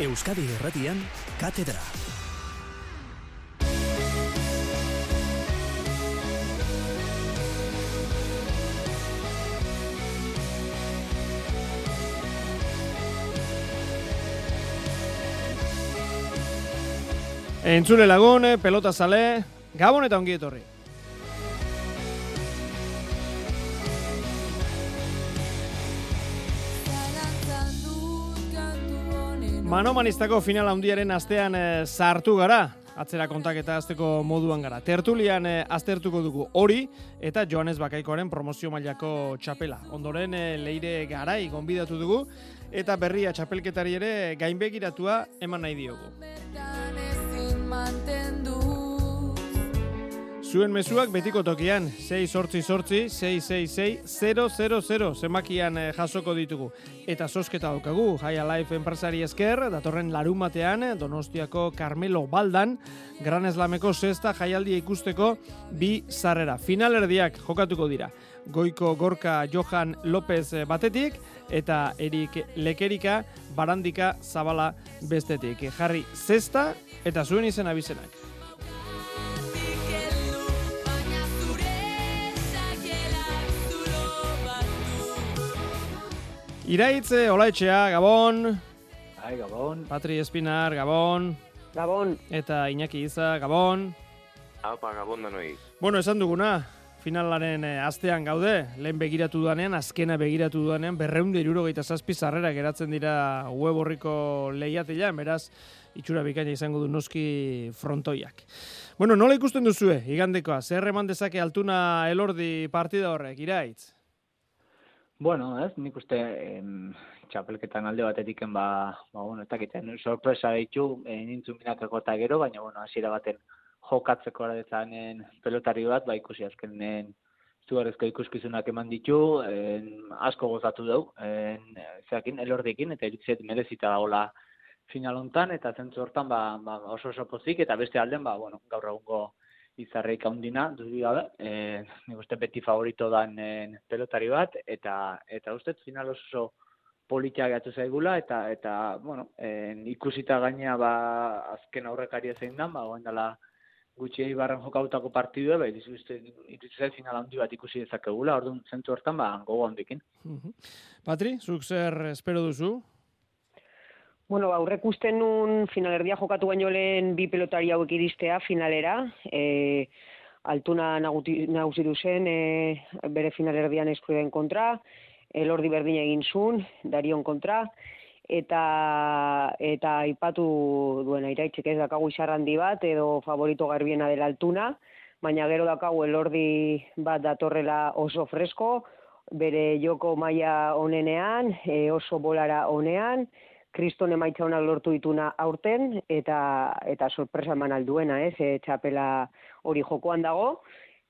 Euskadi Erratian, Katedra. Entzule lagun, pelota zale, gabon eta ongi etorri. Manomanistako final handiaren astean e, sartu gara, atzera kontaketa azteko moduan gara. Tertulian e, aztertuko dugu hori eta Joanes Bakaikoaren promozio mailako txapela. Ondoren e, leire garai gonbidatu dugu eta berria txapelketari ere gainbegiratua eman nahi diogu. Zuen mezuak betiko tokian, 6 sortzi sortzi, 666 zemakian eh, jasoko ditugu. Eta sosketa daukagu, High Life enpresari esker, datorren larumatean, Donostiako Carmelo Baldan, Gran Eslameko sexta jaialdia ikusteko bi sarrera. Finalerdiak jokatuko dira. Goiko Gorka Johan López eh, batetik, eta Erik Lekerika Barandika Zabala bestetik. Jarri zesta eta zuen izen abizenak. Iraitze, Olaetxea, Gabon. Ai, Gabon. Patri Espinar, Gabon. Gabon. Eta Iñaki Iza, Gabon. Apa, Gabon da noi. Bueno, esan duguna, finalaren eh, astean gaude, lehen begiratu duanean, azkena begiratu duanean, berreunde irurogeita zazpi zarrera geratzen dira web horriko lehiatilean, beraz, itxura bikaina izango du noski frontoiak. Bueno, nola ikusten duzue, igandekoa, zer eman dezake altuna elordi partida horrek, iraitz? Bueno, ez, nik uste em, txapelketan alde batetiken ba, ba bueno, ez dakiten, sorpresa ditu, e, nintzun minakako eta gero, baina, bueno, hasiera baten jokatzeko aradezanen pelotari bat, ba ikusi azkenen zugarrezko ikuskizunak eman ditu, en, asko gozatu dugu, en, zeakin, elordekin, eta irutzet merezita dagoela final hontan, eta zentzu hortan ba, ba, oso oso pozik, eta beste alden, ba, bueno, gaur egungo izarreik handina, duzi gabe, e, nik uste beti favorito dan e, pelotari bat, eta eta uste final oso politia gatu zaigula, eta, eta bueno, e, ikusita gaina ba, azken aurrekaria zein dan, ba, goen dela gutxi eibarren jokautako partidua, ba, iruditzen final handi bat ikusi dezakegula, orduan zentu hortan, ba, gogo handikin. Patri, zuk zer espero duzu? Bueno, aurrek usten nun finalerdia jokatu baino lehen bi pelotari hauek iristea finalera. E, altuna nagusi zen e, bere finalerdian eskuiden kontra, elordi berdin egin zuen, darion kontra, eta eta aipatu duena iraitzik ez dakagu izarrandi bat, edo favorito garbiena dela altuna, baina gero dakagu elordi bat datorrela oso fresko, bere joko maila onenean, e, oso bolara onean, kriston emaitza honak lortu dituna aurten, eta eta sorpresa eman alduena, ez, e, txapela hori jokoan dago.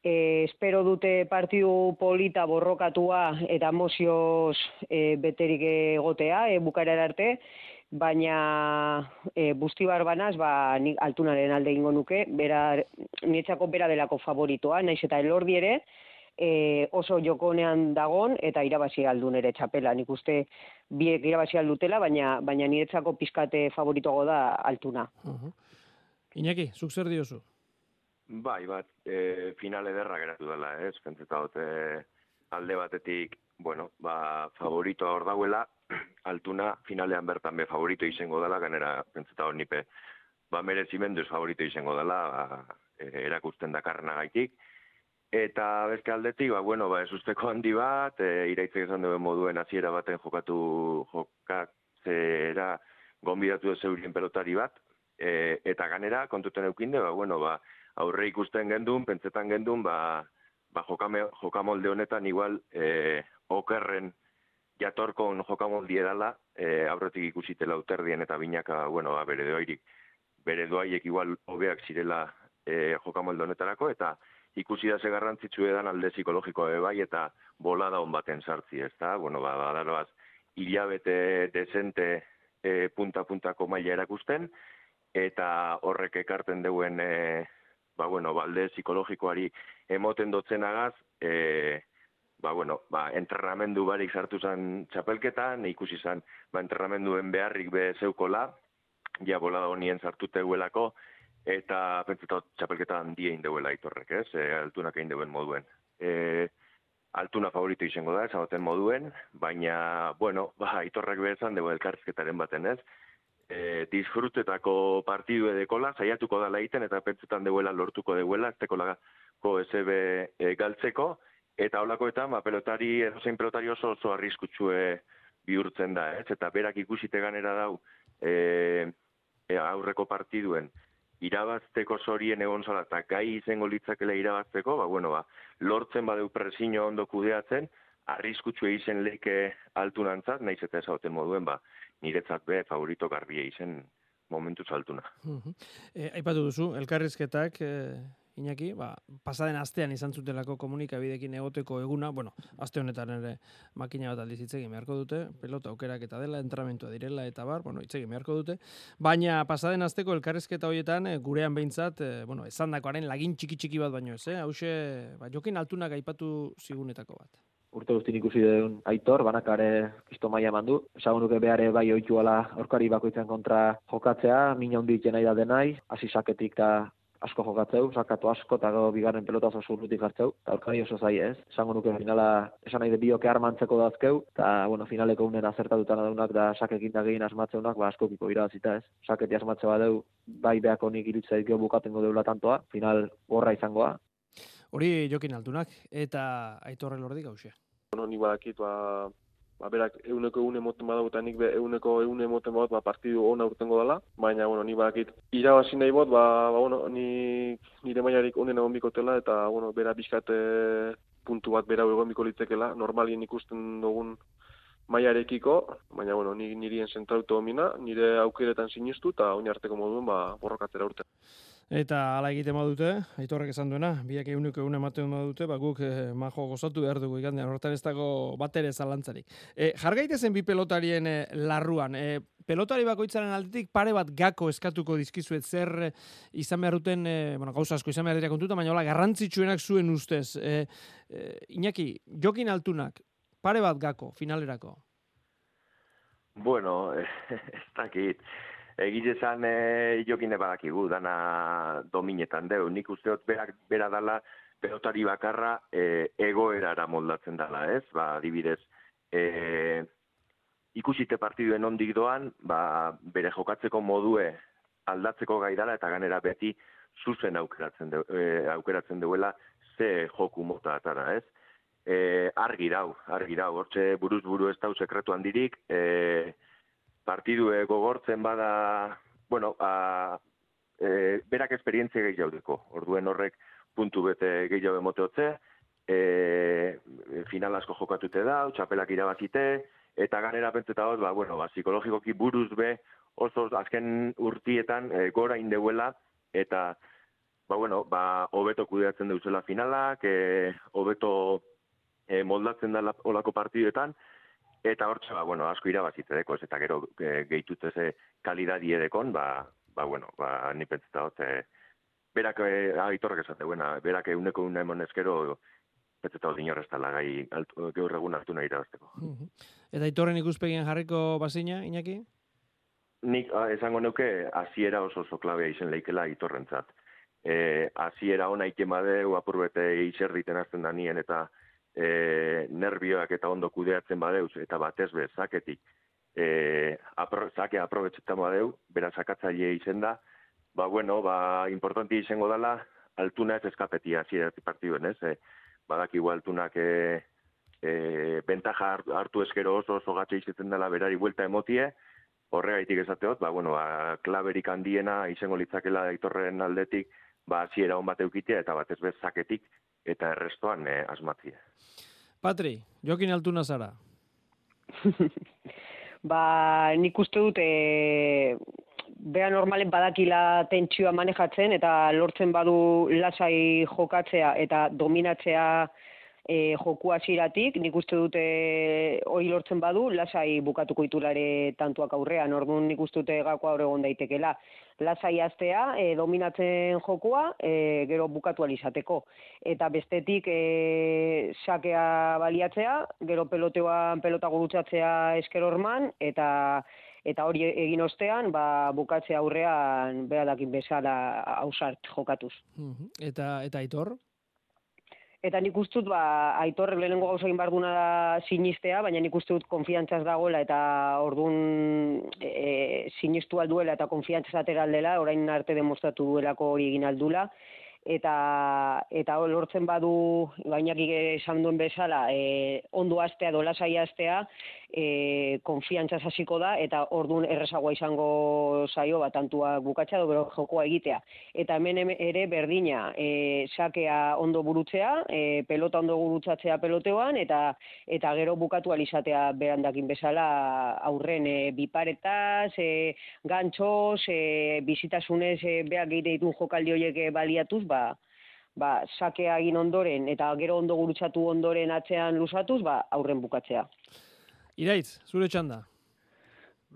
E, espero dute partidu polita borrokatua eta emozioz e, beterik egotea, e, bukaera arte, baina e, busti barbanaz, ba, nik altunaren alde ingo nuke, bera, nietzako bera delako favoritoa, naiz eta elordi ere, e, oso jokonean dagon eta irabazi aldun ere txapela. Nik uste biek irabazi aldutela, baina baina niretzako pizkate favoritoago da altuna. Uh Iñaki, zuk zer diozu? Bai, bat, e, final ederra geratu dela, ez? Pentseta dute alde batetik, bueno, ba, favorito hor dauela, altuna finalean bertan be favorito izango dela, ganera pentseta hor nipe, ba, merezimenduz favorito izango dela, ba, e, erakusten dakarrena gaitik, Eta beste aldetik, ba, bueno, ba, ez usteko handi bat, e, iraitzek esan duen moduen hasiera baten jokatu jokatzera gonbidatu ez zeurien pelotari bat, e, eta ganera, kontuten eukinde, ba, bueno, ba, aurre ikusten gendun, pentsetan gendun, ba, ba jokame, jokamolde honetan igual e, okerren jatorkon jokamoldi edala, e, aurretik ikusitela uterdien eta binaka, bueno, ba, bere doairik, bere doaiek igual hobeak zirela e, jokamolde honetarako, eta ikusi da ze garrantzitsu edan alde psikologikoa bai eta bola da on baten sartzi, ezta? Bueno, ba badaroaz ilabete desente e, punta puntako maila erakusten eta horrek ekarten duen e, ba bueno, balde psikologikoari emoten dotzenagaz, e, ba bueno, ba entrenamendu barik sartu zen txapelketan, ikusi zen ba entrenamenduen beharrik be zeukola ja bolada honien sartute guelako, eta pentsetot txapelketa handia indeuela aitorrek, ez, e, altunak egin deuen moduen. E, altuna favorito izango da, esan moduen, baina, bueno, ba, aitorrak behar dugu elkarrizketaren baten, ez, e, disfrutetako partidu edekola, saiatuko da egiten eta pentsetan deuela lortuko deuela, ez tekolako SB e, galtzeko, eta holakoetan, ba, pelotari, edozein pelotari oso oso arriskutsue bihurtzen da, ez, eta berak ikusite ganera dau, e, e, aurreko partiduen, irabazteko zorien egon zala, eta gai izango litzakela irabazteko, ba, bueno, ba, lortzen badeu presino ondo kudeatzen, arriskutsu izen leike altu nantzat, nahiz eta ezauten moduen, ba, niretzat be, favorito garbie izen momentu zaltuna. E, aipatu duzu, elkarrizketak, e, Iñaki, ba, pasaden astean izan zutelako komunikabidekin egoteko eguna, bueno, aste honetan ere makina bat aldiz hitzegin beharko dute, pelota aukerak eta dela, entramentua direla eta bar, bueno, hitzegin beharko dute, baina pasaden asteko elkarrezketa horietan, e, gurean behintzat, e, bueno, esan dakoaren lagin txiki txiki bat baino ez, eh? hause, ba, jokin altunak aipatu zigunetako bat. Urte guztin ikusi duen aitor, banakare kisto maia mandu. Esagun nuke behare bai oituala orkari bakoitzen kontra jokatzea, mina hundi nahi da denai, hasi saketik eta asko jokatzeu, sakatu asko eta go bigarren pelota oso urrutik hartzeu, eta aurkari oso zai ez. Esango nuke finala, esan nahi de bioke armantzeko dazkeu, eta bueno, finaleko unen azertatutan adaunak da sakekin da gehien asmatzeunak, ba asko kiko irabazita ez. Saketi asmatze badeu, bai behako nik iritzea ikio bukatengo deula tantoa, final gorra izangoa. Hori jokin altunak, eta aitorre lordik hause. Bueno, ni badakit, ba, ba, berak euneko egun emoten badago eta nik be euneko egun emoten badut, ba, partidu ona urtengo dela, baina, bueno, ni badakit, irabazi nahi bot, ba, ba, bueno, ni, nire maiarik onen egon bikotela, eta, bueno, bera bizkate puntu bat bera egon biko litekela, normalien ikusten dugun maiarekiko, baina, bueno, ni, nirien zentrautu omina, nire aukeretan sinistu, eta oin arteko moduen, ba, borrokatzera urte. Eta hala egiten badute, aitorrek esan duena, biak eguneko egun ematen badute, ba guk eh, majo gozatu behar dugu ikandean, horretan ez dago bat ere zalantzarik. E, jargaitezen bi pelotarien e, larruan, e, pelotari bakoitzaren aldetik pare bat gako eskatuko dizkizuet zer e, izan behar duten, e, bueno, gauza asko izan behar dira kontuta, baina hola, garrantzitsuenak zuen ustez. E, e, Iñaki, jokin altunak, pare bat gako, finalerako? Bueno, ez dakit egite zan e, jokine badakigu, dana dominetan deu. Nik usteot berak bera dala pelotari bakarra e, egoerara moldatzen dala, ez? Ba, adibidez, e, ikusite partiduen ondik doan, ba, bere jokatzeko modue aldatzeko gai dala, eta ganera beti zuzen aukeratzen, de, e, aukeratzen duela ze joku mota atara, ez? E, argi dau, argi dau, hortxe buruz buru ez dau sekretu handirik, e, partidu gogortzen bada, bueno, a, e, berak esperientzia gehi jaudeko. Orduen horrek puntu bete gehi jau emoteotze, e, final asko jokatute da, txapelak irabazite, eta ganera pentseta hor, ba, bueno, ba, psikologikoki buruz be, oso azken urtietan e, gora indeuela, eta, ba, bueno, ba, hobeto kudeatzen deuzela finalak, e, hobeto e, moldatzen da olako partiduetan, Eta hortxe, ba, bueno, asko irabazite deko, eta gero e, gehitut ze kalidadi edekon, ba, ba, bueno, ba, ni pentseta hot, e, berak, e, aitorrak esate, buena, berak euneko une emon ezkero, pentseta hot inorrez gai gaur egun hartu nahi irabazteko. Eta aitorren ikuspegien jarriko bazina, Iñaki? Nik a, esango nuke, hasiera oso oso klabea izen leikela aitorrentzat. E, hasiera ona ikemade, uapurbete izerditen azten da nien, eta e, nervioak eta ondo kudeatzen badeuz, eta batez be, zaketik, e, apro, zake aprobetzetan badeu, bera zakatzaile izen da, ba, bueno, ba, importanti izango dela, altuna ez eskapetia, zirati partiduen, ez? E, badakigu altunak e, e, bentaja hartu eskero oso oso gatxe izaten dela berari buelta emotie, horregaitik esateot, ba, bueno, ba, klaberik handiena izango litzakela itorren aldetik, ba, ziera hon bat eukitea, eta batez bez zaketik, eta errestoan eh, asmatzia. Patri, jokin altu nazara? ba, nik uste dut, e, bea normalen badakila tentsioa manejatzen, eta lortzen badu lasai jokatzea eta dominatzea e, joku hasiratik, nik uste dute hori lortzen badu, lasai bukatuko itulare tantuak aurrean, orduan nik uste dute gako aurre egon daitekela. Lasai astea, e, dominatzen jokua, e, gero bukatu alizateko. Eta bestetik e, sakea baliatzea, gero peloteoan pelota gurutzatzea esker orman, eta eta hori egin ostean, ba, bukatze aurrean behadakin bezala hausart jokatuz. Eta, eta aitor? Eta nik uste ba, aitor lehenengo gauza egin behar da sinistea, baina nik uste dut konfiantzaz dagoela eta orduan e, sinistu alduela eta konfiantzaz atera aldela, orain arte demostratu duelako hori egin aldula eta eta lortzen badu gainakik esan duen bezala e, ondo astea dola sai astea e, konfiantza hasiko da eta ordun erresagoa izango saio bat tantua bukatza do bero jokoa egitea eta hemen ere berdina e, sakea ondo burutzea e, pelota ondo gurutzatzea peloteoan eta eta gero bukatu alizatea berandakin bezala aurren e, biparetaz e, gantxos e, bizitasunez e, beak ditu jokaldi horiek baliatuz ba, ba, sakea egin ondoren eta gero ondo gurutzatu ondoren atzean lusatuz, ba, aurren bukatzea. Iraitz, zure txanda?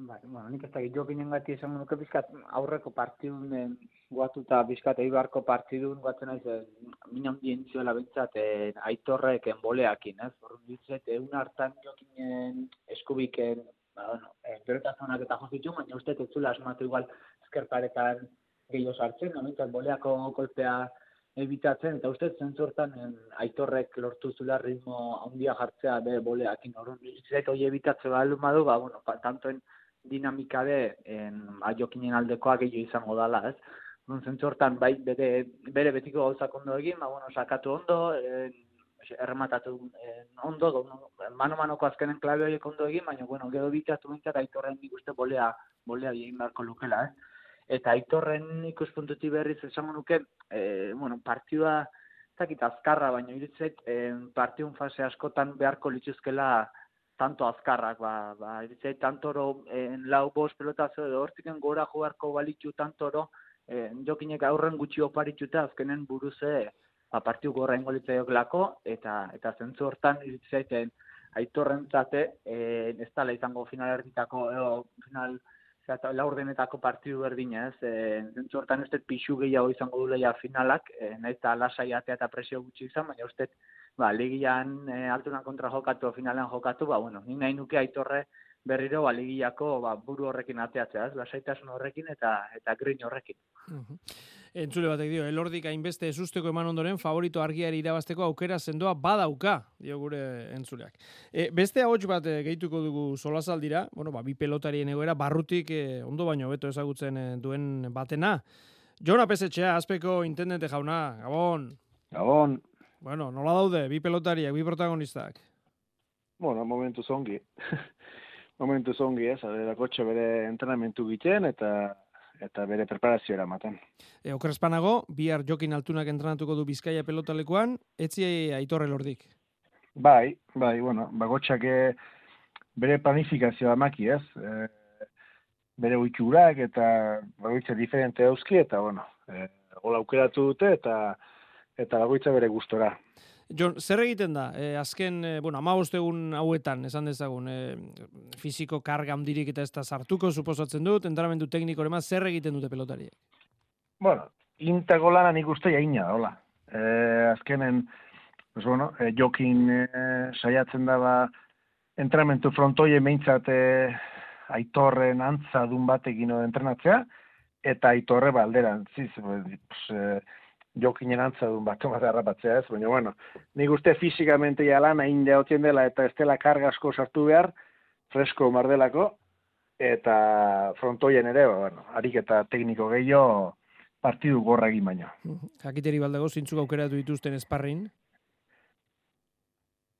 Bai, bueno, nik ez da jokinen gati esan nuke bizkat aurreko partidun eh, guatuta bizkat eibarko partidun guatzen naiz eh, minan bien zuela bentsat eh, aitorrek enboleakin, ez? Horren ditzet, egun hartan jokinen eskubiken, ba, bueno, eh, pelotazonak eta jozitu, baina uste ez zula asmatu igual eskerparetan gehiago sartzen, no? boleako kolpea ebitatzen, eta uste zentzortan aitorrek lortu zula ritmo handia jartzea be boleakin horren bizet hori ebitatze balu madu, ba, bueno, pa, tantoen dinamika de en, aiokinen aldekoa gehiago izango dala, ez? Nun zentzortan, bai, bere, bere betiko gauzak ondo egin, ba, bueno, sakatu ondo, en, errematatu en, ondo, mano-manoko azkenen klabe horiek ondo egin, baina, bueno, gero bitatu bintzat aitorren ikuste bolea, bolea egin beharko lukela, ez? Eta aitorren ikuspuntutik berriz esango nuke, e, bueno, partidua zakit azkarra, baina iritzek e, partidun fase askotan beharko lituzkela tanto azkarrak, ba, ba iritzek tantoro en lau bos pelotazo edo hortiken gora joarko balitu tantoro, e, jokinek aurren gutxi oparituta azkenen buruze ba, partiu gorra ingolitzaiok lako, eta, eta zentzu hortan iritzek aitorren zate, e, ez tala izango final erditako, edo final eta laurdenetako partidu berdina, ez? Eh, zentzu hortan dut pixu gehiago izango du leia finalak, e, nahiz eta lasai eta presio gutxi izan, baina uste ba, ligian e, altunan kontra jokatu, finalean jokatu, ba, bueno, nik nahi nuke aitorre berriro ba, ligiako ba, buru horrekin ateatzea, ez? Lasaitasun horrekin eta eta grin horrekin. Entzule batek dio, elordik hainbeste esusteko eman ondoren favorito argiari irabazteko aukera sendoa badauka, dio gure entzuleak. E, beste ahots bat e, gehituko dugu solazaldira, bueno, ba, bi pelotarien egoera, barrutik e, ondo baino beto ezagutzen e, duen batena. Jona Pesetxea, azpeko intendente jauna, Gabon. Gabon. Bueno, nola daude, bi pelotariak, bi protagonistak? Bueno, momentu zongi. momentu zongi, ez, adera kotxe bere entrenamentu giten, eta eta bere preparazio eramaten. E, okrespanago, bihar jokin altunak entrenatuko du Bizkaia pelotalekuan, etzi aitorre lordik. Bai, bai, bueno, bagotxak bere planifikazioa maki, ez? E, bere uiturak eta bagoitza diferente euski, eta, bueno, e, gola aukeratu dute, eta eta bagoitza bere gustora. Jon, zer egiten da? E, azken, e, bueno, ama egun hauetan, esan dezagun, e, fiziko karga handirik eta ez da sartuko, suposatzen dut, entramendu tekniko ema, zer egiten dute pelotariek? Bueno, intago lana nik uste jaina, hola. E, azkenen, pues bueno, e, jokin e, saiatzen daba entramentu frontoie meintzat e, aitorren antza dun batekin entrenatzea, eta aitorre balderan, ziz, pues, e, jokinen antzadun bat bat harrapatzea ez, baina bueno, nik uste fizikamente ja lan hain deotien dela eta ez dela karga asko sartu behar, fresko mardelako, eta frontoien ere, ba, bueno, harik eta tekniko gehiago partidu gorra egin baina. Jakiteri baldago, zintzuk aukeratu dituzten esparrin?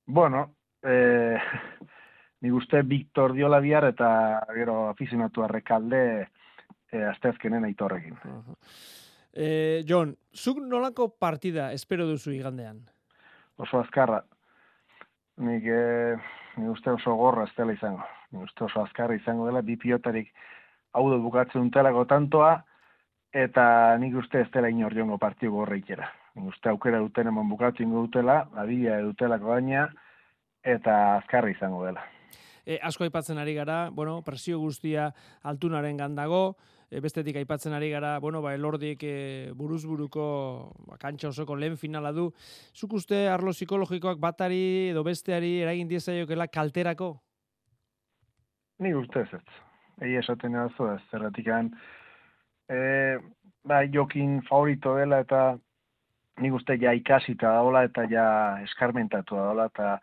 Bueno, eh, nik uste Victor Diola bihar eta gero afizionatu arrekalde eh, aztezkenen aitorrekin. Uh Eh, John, zuk nolako partida espero duzu igandean? Oso azkarra. Nik, eh, nik uste oso gorra ez dela izango. Nik uste oso azkarra izango dela, bi pilotarik hau dut bukatzen dutelako tantoa, eta nik uste ez dela inor jongo partiu gorra ikera. Nik uste aukera duten eman bukatzen dutela, adia dutelako baina, eta azkarra izango dela. E, asko aipatzen ari gara, bueno, presio guztia altunaren gandago, e, bestetik aipatzen ari gara, bueno, ba, elordik e, buruzburuko ba, kantxa osoko lehen finala du. Zuk uste arlo psikologikoak batari edo besteari eragin diezaiokela kalterako? Ni uste ez ez. egi esaten dazu, ez zerratik e, ba, jokin favorito dela eta nik uste ja ikasita daola eta ja eskarmentatu daola eta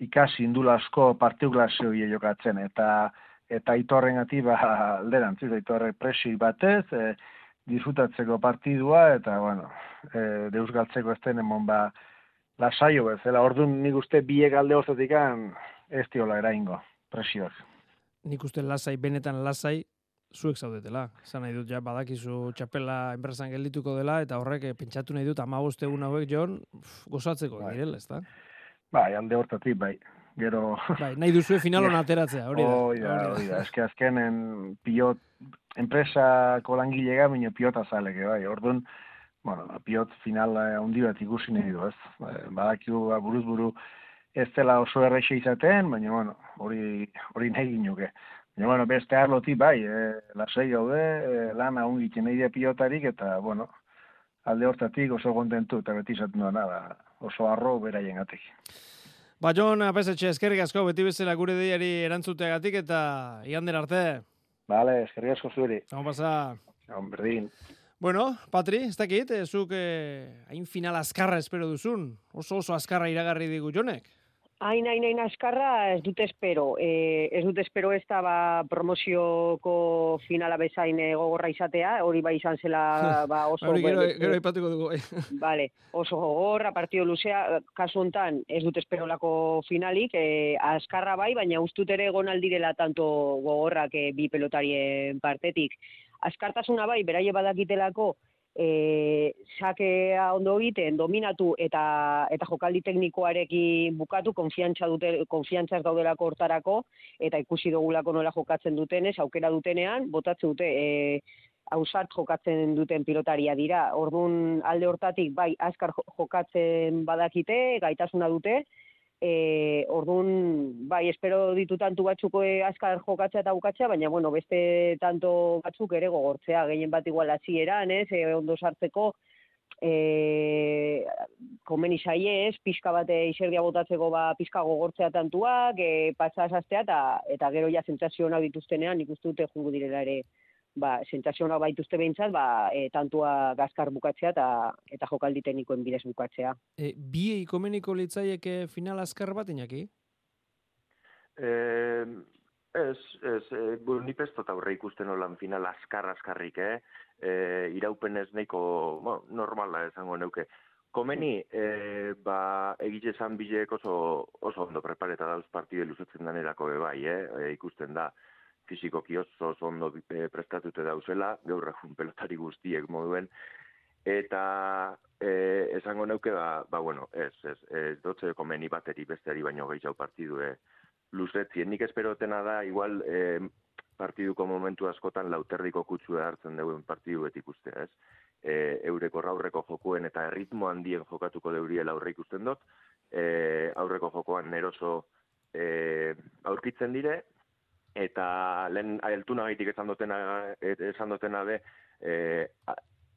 ikasi indula asko partikulazio jokatzen eta eta itorren ati ba alderantziz itorre presi batez e, disfrutatzeko partidua eta bueno e, deus galtzeko ez emon ba lasaio bezala ordun nik uste biek alde hortatik ez diola eraingo presioak nik uste lasai benetan lasai zuek zaudetela. Zan nahi dut, ja, badakizu txapela enpresan geldituko dela, eta horrek eh, pentsatu nahi dut, ama egun hauek, Jon, gozatzeko bai. direla, ez da? Bai, alde hortatik, bai. Gero... Bai, nahi duzu finalon ateratzea, hori da. Hori da, hori da. Eske azkenen pilot, enpresako langilega, baina pilota zaleke, bai. Orduan, bueno, pilot final handi bat ikusi nahi du, ez? Bai, badakiu ba, buruz buru ez dela oso erreixe izaten, baina, bueno, hori, hori nahi ginuke. Baina, bueno, beste arloti bai, e, lasei gaude, e, lana ungiten nahi pilotarik, eta, bueno, alde hortatik oso kontentu, eta beti zaten duena, ba, oso arro beraien gatik. Ba, Jon, apesetxe, eskerrik asko, beti bezala gure diari erantzuteagatik, eta iander arte. Bale, eskerrik asko zueri. Hau pasa. Hau, berdin. Bueno, Patri, ez dakit, eh, zuk eh, hain final azkarra espero duzun. Oso oso azkarra iragarri digu jonek. Hain, hain, hain askarra ez dut espero. E, ez dut espero ez da ba, promozioko finala bezain gogorra izatea, hori bai izan zela ba, oso... hori gero, gero ipatuko dugu. vale, oso gogorra, partido luzea, kasu hontan ez dut espero lako finalik, e, askarra bai, baina ustut ere egon aldirela tanto gogorrak e, bi pelotarien partetik. Askartasuna bai, beraie badakitelako, e, sakea ondo egiten, dominatu eta eta jokaldi teknikoarekin bukatu, konfiantza dute, konfiantzaz daudelako hortarako, eta ikusi dugulako nola jokatzen dutenez, aukera dutenean, botatzen dute, e, hausart jokatzen duten pilotaria dira. Orduan alde hortatik, bai, azkar jokatzen badakite, gaitasuna dute, E, ordun bai, espero ditu tantu batzuko e, azkar jokatzea eta bukatzea, baina bueno, beste tanto batzuk ere gogortzea, gehien bat igual hasieran, ez, e, ondo sartzeko, e, komeni saie, ez, pixka bate iserdia botatzeko ba, pixka gogortzea tantuak, e, patsa eta, eta gero ja zentzazio dituztenean, ikustu dute jungu direla ere, ba, sentsazioa baituzte behintzat, ba, e, tantua gazkar bukatzea eta eta jokaldi teknikoen bidez bukatzea. E, bi eikomeniko litzaieke final azkar bat inaki? E, ez, ez, e, buru nipestot aurre ikusten olan final azkar azkarrik, eh? E, iraupen ez neiko, bueno, normala esango neuke. Komeni, e, ba, egite zan bilek oso, oso ondo prepareta dauz partide luzetzen danerako bai, eh? E, ikusten da fiziko oso ondo e, prestatute dauzela, gaur egun pelotari guztiek moduen, eta e, esango neuke, ba, ba bueno, ez, ez, ez dotze komeni bateri besteari baino gehiago partidu e, luzetzien. Nik esperotena da, igual, e, partiduko momentu askotan lauterdiko kutsu hartzen duen partidu betik uste, ez? E, eureko aurreko jokuen eta ritmo handien jokatuko deuriela aurre ikusten dut, e, aurreko jokoan neroso e, aurkitzen dire, eta lehen ailtuna gaitik esan dutena, esan dutena be, e,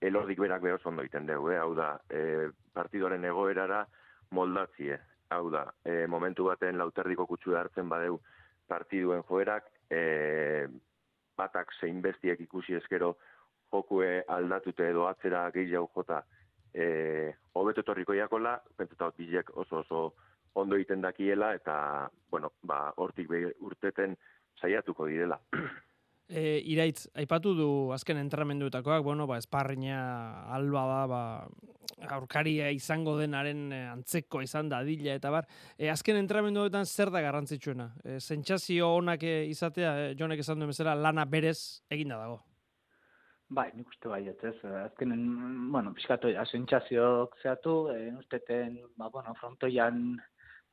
elordik berak behar ondo egiten dugu, eh? hau da, e, partidoren egoerara moldatzie, hau da, e, momentu baten lauterdiko kutsu hartzen badeu partiduen joerak, e, batak zein bestiek ikusi eskero jokue aldatute edo atzera gehiago jota e, hobeto etorriko iakola, pentsatot bilek oso oso ondo egiten dakiela, eta, bueno, ba, hortik urteten saiatuko direla. E, iraitz, aipatu du azken entramenduetakoak, bueno, ba, esparrina alba da, ba, aurkaria izango denaren eh, antzeko izan da dila eta bar. E, azken entramenduetan zer da garrantzitsuena? E, Zentsazio honak izatea, e, jonek esan duen bezala, lana berez eginda dago. Bai, nik uste bai, ez, azkenen, bueno, pixkatu, zentsazioak zehatu, e, usteten, ba, bueno, frontoian,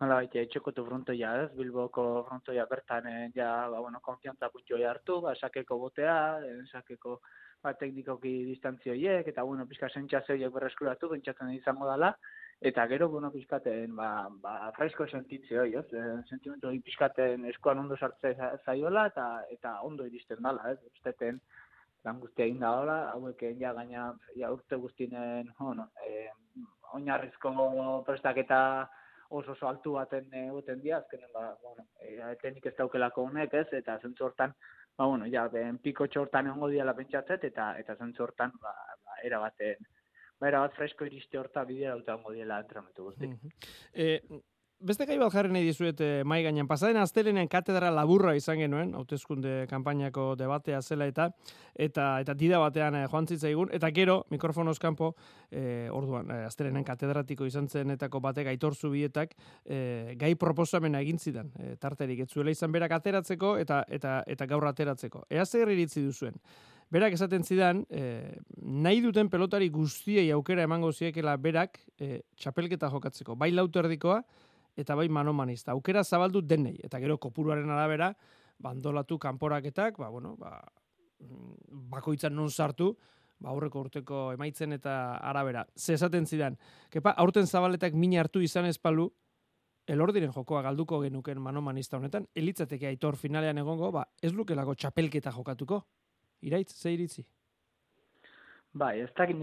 Hala, baita, etxekotu frontoia ez, Bilboko frontoia bertan, eh, ja, ba, bueno, konfiantza puntxoi hartu, ba, sakeko botea, eh, sakeko, ba, teknikoki distantzioiek, eta, bueno, pizka sentsazioiek berreskuratu, bentsatzen izango dela, eta gero, bueno, pizkaten, ba, ba, fresko sentitzioi, ez, e, sentimentu pizkaten eskuan ondo sartze zaiola, eta, eta ondo iristen dela, ez, usteten, lan guztia egin da hola, hauek ja gaina, ja, urte guztinen, bueno, e, oinarrizko prestaketa, oso oso altu baten egoten dira, azkenen ba, bueno, e, etenik ez daukelako honek ez, eta zentzu hortan, ba, bueno, ja, ben, piko txortan egongo diala pentsatzet, eta eta zentzu hortan, ba, ba, era baten, ba, era bat fresko iriste horta bidea dut egongo diela entramentu guztik. E, beste gai bat jarri nahi dizuet e, mai gainean. Pasaden astelenen katedra laburra izan genuen, hautezkunde kanpainako debatea zela eta eta eta dida batean e, joan zitzaigun eta gero mikrofonoz kanpo e, orduan e, astelenen katedratiko izan zenetako batek aitor zubietak e, gai proposamena egin zidan e, tarterik ez zuela izan berak ateratzeko eta eta eta gaur ateratzeko. Ea zer iritzi duzuen? Berak esaten zidan, e, nahi duten pelotari guztiei aukera emango ziekela berak e, txapelketa jokatzeko. Bai lauto erdikoa, eta bai manomanista. Aukera zabaldu denei, eta gero kopuruaren arabera, bandolatu kanporaketak, ba, bueno, ba, mm, bakoitzan non sartu, ba, aurreko urteko emaitzen eta arabera. Ze esaten zidan, kepa, aurten zabaletak mina hartu izan espalu, elordiren jokoa galduko genuken manomanista honetan, elitzateke aitor finalean egongo, ba, ez lukelako txapelketa jokatuko. Iraitz, ze iritzi? Bai, ez dakit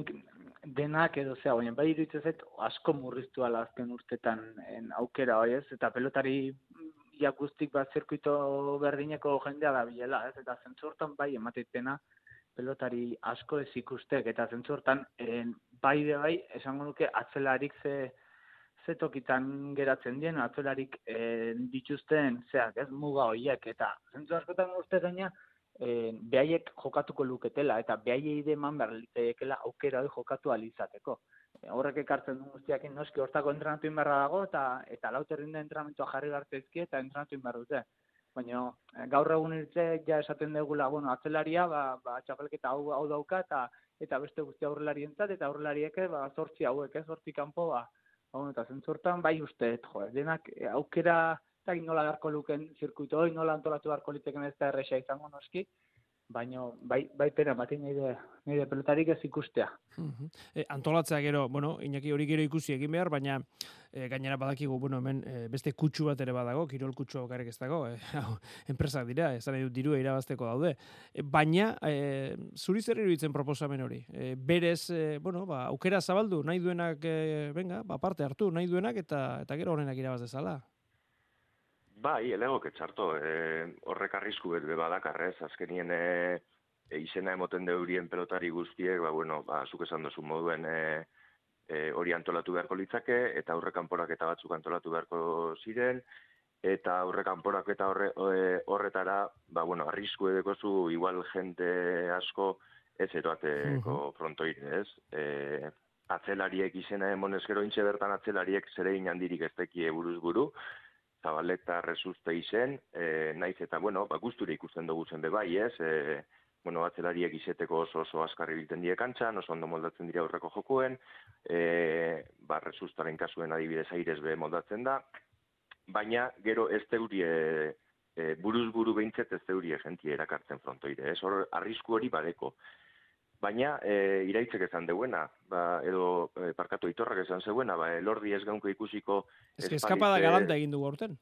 denak edo zea, baina bai iruditzen zait asko murriztu ala azken urtetan en, aukera hoi ez, eta pelotari ja guztik bat zirkuito berdineko jendea da bilela, ez, eta zentzortan bai emateitena pelotari asko ez ikustek, eta zentzortan en, bai de bai esango nuke atzelarik ze ze tokitan geratzen dien, atzelarik en, dituzten zeak, ez, muga hoiek, eta zentzu askotan uste gaina, e, behaiek jokatuko luketela eta behaiei deman behar litzaekela aukera hori jokatu alizateko. E, horrek ekartzen du guztiak noski hortako entrenatu inberra dago eta eta lauterrin da entrenamentua jarri gartezki eta entrenatu inbar dute. Baina e, gaur egun irtze ja esaten dugula, bueno, atzelaria, ba, ba txapelketa hau, hau dauka eta eta beste guzti aurrelarientzat eta aurrelariek ba zortzi hauek, ez, zortzi kanpo ba, ba eta zentzortan bai uste, jo, denak aukera eta nola beharko luken zirkuito hori, nola antolatu beharko liteken ez da erresa izango noski, baino bai, bai pena, bati nire, nire pelotarik ez ikustea. e, antolatzea gero, bueno, inaki hori gero ikusi egin behar, baina e, gainera badakigu, bueno, hemen e, beste kutsu bat ere badago, kirol kutsu okarek ez dago, e, enpresak dira, ez da dirua irabazteko daude. E, baina, e, zuri zer iruditzen proposamen hori? E, berez, e, bueno, ba, aukera zabaldu, nahi duenak, e, venga, ba, parte hartu, nahi duenak, eta eta gero honenak irabaz dezala. Bai, elegok etxarto, e, horrek arrisku bet badakarrez, azkenien e, e, izena emoten deurien pelotari guztiek, ba, bueno, ba, zuk esan dozu moduen e, e, hori antolatu beharko litzake, eta aurre kanporak eta batzuk antolatu beharko ziren, eta aurre kanporak eta horre, horretara, ba, bueno, arrisku edeko zu, igual jente asko, ez eroateko uh frontoire, ez? E, atzelariek izena emonez gero intxe bertan atzelariek zere inandirik ez tekie buruz buru, zabaleta resuste izen, e, naiz eta, bueno, ba, guzture ikusten dugu zen bai, ez, e, bueno, atzelariek izeteko oso oso askarri bilten die kantxan, oso ondo moldatzen dira aurreko jokuen, e, ba, resustaren kasuen adibidez airez be moldatzen da, baina gero ez teurie, e, buruz buru behintzet ez teurie gentie erakartzen frontoire, ez, hor, arrisku hori badeko. Baina e, iraitzek esan deuena, ba, edo e, parkatu itorrak esan zeuena, ba, elordi ez gaunko ikusiko... Ez que eskapada galanta egin dugu aurten.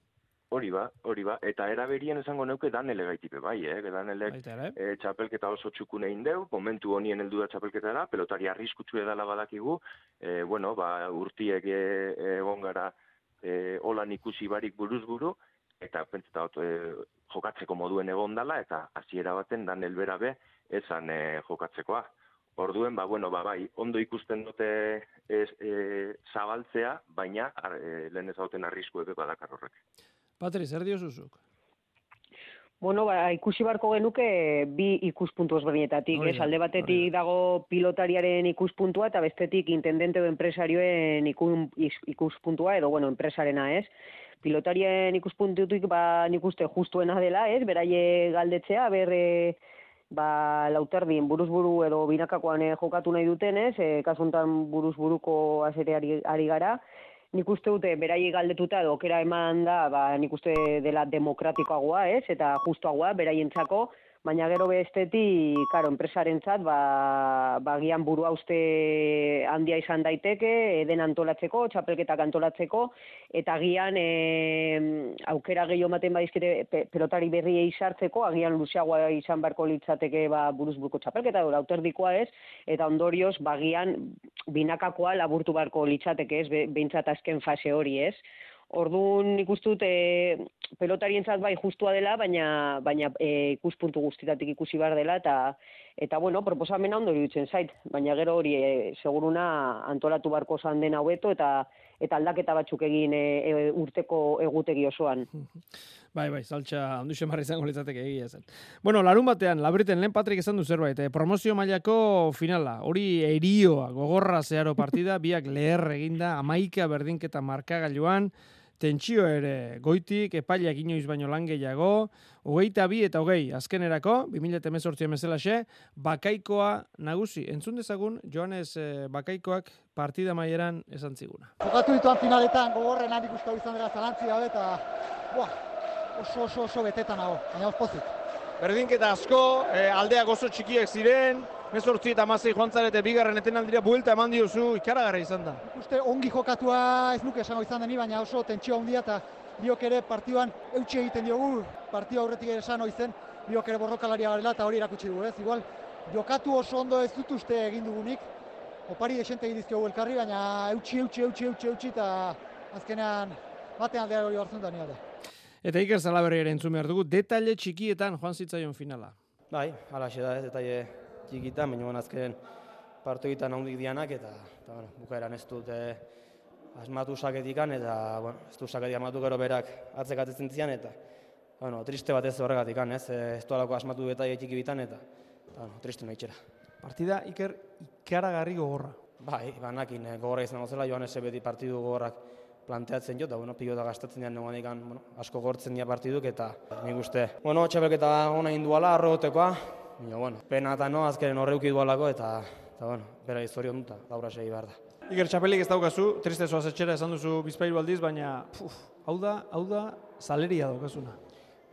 Hori ba, hori ba. Eta eraberien esango neuke danele gaitipe bai, eh? Danele e, txapelketa oso txukun egin deu, momentu honien heldu da txapelketa da, pelotari arriskutsu edala badakigu, e, bueno, ba, urtiek egon gara e, holan ikusi barik buruz buru, eta pentseta e, jokatzeko moduen egon dala, eta hasiera baten danel berabe, esan e, jokatzekoa. Orduen, ba, bueno, ba, bai, ondo ikusten dute ez, e, zabaltzea, baina e, lehen ez hauten arrisku ebe badakar horrek. Patri, zer dio zuzuk? Bueno, ba, ikusi barko genuke bi ikuspuntu ezberdinetatik, ez alde batetik dago pilotariaren ikuspuntua eta bestetik intendente o enpresarioen ikuspuntua edo bueno, enpresarena, ez? Pilotarien ikuspuntutik ba nik uste justuena dela, ez? Beraie galdetzea, ber ba, lauterdin buruzburu edo binakakoan eh, jokatu nahi dutenez, e, kasuntan buruzburuko azere ari, ari gara, nik uste dute berai galdetuta edo okera eman da, ba, nik uste dela demokratikoagoa, ez, eta justuagoa, beraientzako, baina gero bestetik, karo, enpresarentzat, ba, ba gian buru uste handia izan daiteke, eden antolatzeko, txapelketak antolatzeko, eta gian e, aukera gehiago maten badizkite pelotari berriei sartzeko, agian luzeagoa izan barko litzateke ba, buruz buruko txapelketa, edo auterdikoa ez, eta ondorioz, bagian binakakoa laburtu barko litzateke ez, behintzat azken fase hori ez. Orduan ikustut e, pelotarientzat bai justua dela, baina baina e, ikuspuntu guztitatik ikusi behar dela eta eta bueno, proposamena ondo iruditzen zait, baina gero hori e, seguruna antolatu barko zan den hobeto eta eta aldaketa batzuk egin e, e, urteko egutegi osoan. Bai, bai, saltza handu xemarra izango litzateke egia zen. Bueno, larun batean, labriten lehen Patrik esan du zerbait, eh, promozio mailako finala, hori erioa, gogorra zeharo partida, biak leher eginda, amaika berdinketa markagailuan, tentsio ere goitik, epailak inoiz baino lan gehiago, hogeita bi eta hogei azkenerako, 2018 emezelaxe, bakaikoa nagusi. Entzun dezagun, Joanes eh, bakaikoak partida maieran esan ziguna. Jokatu dituan finaletan gogorren handik uste izan dela zalantzi gabe eta buah, oso oso oso betetan nago, baina ospozik. Berdinketa asko, eh, aldeak oso txikiak ziren, Mezortzi eta mazei joan zarete bigarren eten aldira buelta eman diozu ikaragarra izan da. Uste ongi jokatua ez nuke esango izan deni, baina oso tentsio handia eta biok ere partioan eutxe egiten diogu, partio aurretik ere esan zen, biok ere borrokalaria garela eta hori erakutsi dugu ez. Igual, jokatu oso ondo ez dut uste egin dugunik, opari desente egin dizkiogu elkarri, baina eutxi, eutxi, eutxi, eutxi, eutxi eta azkenean batean aldea hori hartzen da nire. Eta Iker Zalaberri ere entzun behar dugu, detaile txikietan joan zitzaion finala. Bai, hala da, detaile txikita, baina azken partu egiten handik dianak, eta, eta bueno, bukaeran ez dut eh, asmatu saketikan, eta bueno, ez dut saketik asmatu gero berak atzekatzen zian, eta bueno, triste bat ez horregatik, ez, eh, ez du asmatu eta txiki bitan, eta, eta bueno, triste nahi txera. Partida iker ikaragarri gogorra. Bai, banakin, eh, gogorra izango zela, joan ez beti partidu gogorrak planteatzen jo, da bueno, pilota gastatzen dian negoan bueno, asko gortzen dira partiduk, eta nik uste. Bueno, txapelketa ona induala, arrogotekoa, Baina, bueno, pena eta no, azkeren horreuki dualako, eta, eta bueno, bera historio duta, laura segi behar da. Iker txapelik ez daukazu, triste zoaz etxera esan duzu bizpailu aldiz, baina, puf, hau da, hau da, saleria daukazuna.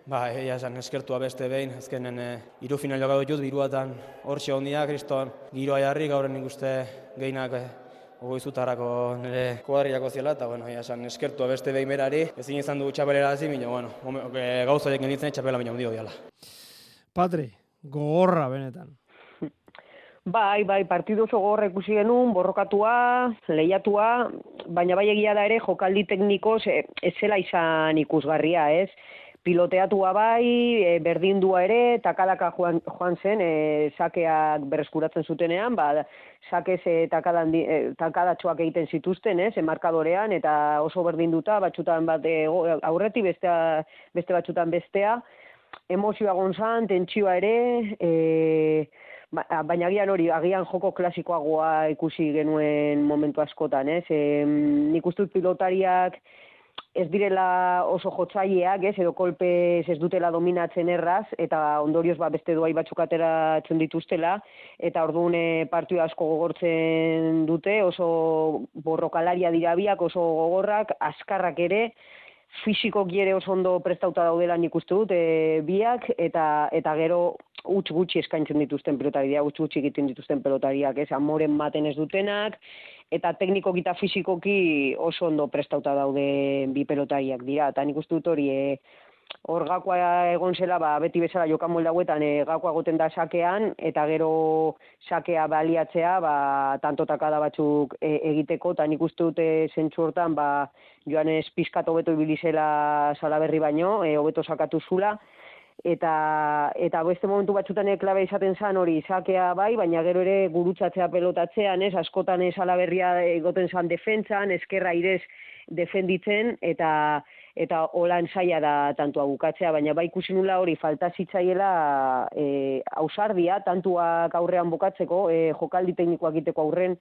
Ba, egia esan eskertua beste behin, azkenen e, iru final jokatu dut, biruatan hor hondia, kriston, giroa jarri, gauren nik uste gehinak e, ogoizutarako nire kuadriako ziela, eta bueno, egia esan eskertua beste behin berari, ezin izan du txapelera baina, bueno, gauza egin ditzen txapela baina mundio diala. Patri, gogorra benetan. Bai, bai, partidu oso gogorra ikusi genuen, borrokatua, lehiatua, baina bai egia da ere jokaldi tekniko ez zela izan ikusgarria, ez? Piloteatua bai, e, berdindua ere, takadaka joan, joan zen, e, sakeak berreskuratzen zutenean, ba, sakez e, takadan, e, takadatxoak egiten zituzten, ez, emarkadorean, eta oso berdinduta, batxutan bat e, aurreti, bestea, beste batxutan bestea, emozioa gonzan, tentsioa ere, e, baina agian hori, agian joko klasikoagoa ikusi genuen momentu askotan, ez? E, nik ustut pilotariak ez direla oso jotzaileak, ez, edo kolpe ez dutela dominatzen erraz, eta ondorioz ba, beste doai batzuk ateratzen dituztela, eta orduan e, partio asko gogortzen dute, oso borrokalaria dira biak, oso gogorrak, askarrak ere, fisiko giere oso ondo prestauta daudela nik uste dut, e, biak, eta, eta gero utz gutxi eskaintzen dituzten pelotariak, utz gutxi egiten dituzten pelotariak, ez, amoren maten ez dutenak, eta tekniko eta fisikoki oso ondo prestauta daude bi pelotariak dira, eta nik uste dut hori, e, hor gakoa egon zela, ba, beti bezala jokan molda guetan, e, gakoa goten da sakean, eta gero sakea baliatzea, ba, tantotakada batzuk e, egiteko, eta nik uste dute zentsu hortan, ba, joan ez pizkat hobeto ibilizela salaberri baino, e, hobeto sakatu zula, eta eta beste momentu batzutan klabe izaten zan hori sakea bai, baina gero ere gurutzatzea pelotatzean, ez, askotan ez alaberria egoten zan defentsan, eskerra irez defenditzen, eta eta holan saia da tantua bukatzea, baina bai ikusi nula hori falta zitzaiela e, ausardia, tantuak aurrean bukatzeko, e, jokaldi teknikoak egiteko aurren,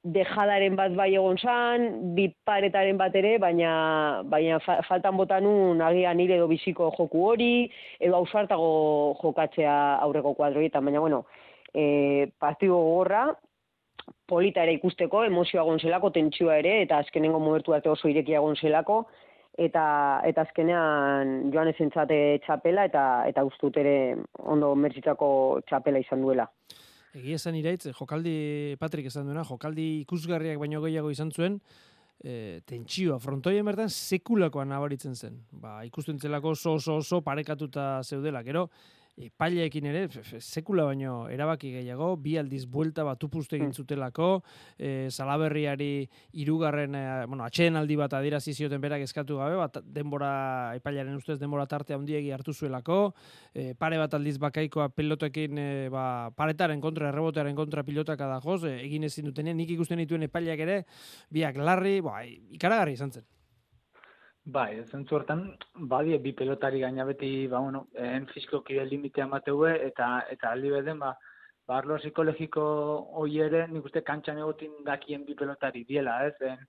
dejadaren bat bai egon zan, bi paretaren bat ere, baina, baina faltan botanun agian nire edo biziko joku hori, edo ausartago jokatzea aurreko kuadroietan, baina bueno, e, partido gogorra, polita ere ikusteko, emozioa gonzelako, tentsioa ere, eta azkenengo momentu arte oso irekia gonzelako, eta eta azkenean joan esentzate txapela eta eta ustut ere ondo merzitzako txapela izan duela. Egia esan iraitz, jokaldi, Patrik esan duena, jokaldi ikusgarriak baino gehiago izan zuen, e, tentsioa, frontoien bertan sekulakoa nabaritzen zen. Ba, ikusten zelako oso oso oso parekatuta zeudela. Gero, epaileekin ere, sekula baino erabaki gehiago, bi aldiz buelta bat upuste egin mm. zutelako, e, salaberriari irugarren, e, bueno, atxeen aldi bat adierazi zioten berak eskatu gabe, bat denbora, epailaren ustez denbora tartea handiegi hartu zuelako, e, pare bat aldiz bakaikoa pilotekin, e, ba, paretaren kontra, errebotearen kontra pilotaka da joz, e, egin ezin dutenean, nik ikusten dituen epaileak ere, biak larri, ba, ikaragarri izan zen. Bai, zentzu hortan, badie bi pelotari gaina beti, ba, bueno, en fisko kide limitea mateue, eta, eta aldi beden, ba, barlo psikologiko hoi ere, nik uste kantxan egotin dakien bi pelotari diela, ez? En,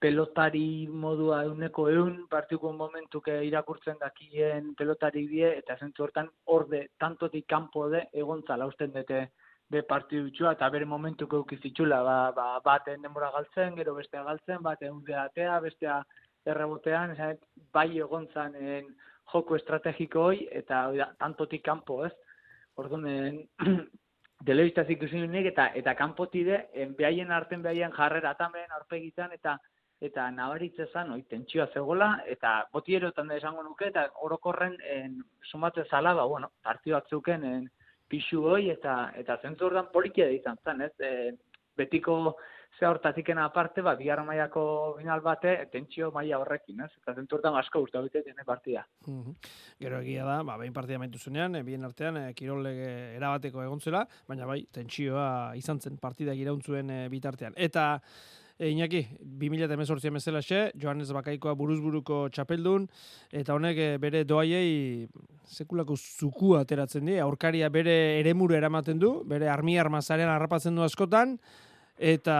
pelotari modua euneko eun, partiko momentuke irakurtzen dakien pelotari die, eta zentzu hortan, orde, tantotik kanpo de, egontzala usten dute be partidu eta bere momentuko eukizitxula, ba, ba, baten denbora galtzen, gero bestea galtzen, baten undea atea, bestea errebotean, esan, bai egon zanen joko estrategiko hoi, eta da, tantotik kanpo, ez? Orduan, telebistaz ikusi nik, eta, eta kanpotide, behaien arten behaien jarrera tamen, aurpegitan, eta eta nabaritze zan, oi, tentsioa zegoela, eta boti erotan da esango nuke, eta orokorren en, sumatze zala, ba, bueno, partioak zuken en, pixu hoi, eta, eta zentzu ordan polikia da izan zen, ez? E, betiko ze hortatikena aparte, ba, bihar maiako final bate, tentsio maila horrekin, ez? Eta zenturtan asko uste dute dene partida. Gero egia da, ba, behin partida maitu zunean, e, bien artean, e, kirolege erabateko egontzela, baina bai, tentsioa izan zen partida irauntzuen e, bitartean. Eta, E, Iñaki, 2018 bezala xe, Johannes Bakaikoa buruzburuko txapeldun, eta honek bere doaiei sekulako zuku ateratzen di, aurkaria bere eremuru eramaten du, bere armi armazaren harrapatzen du askotan, eta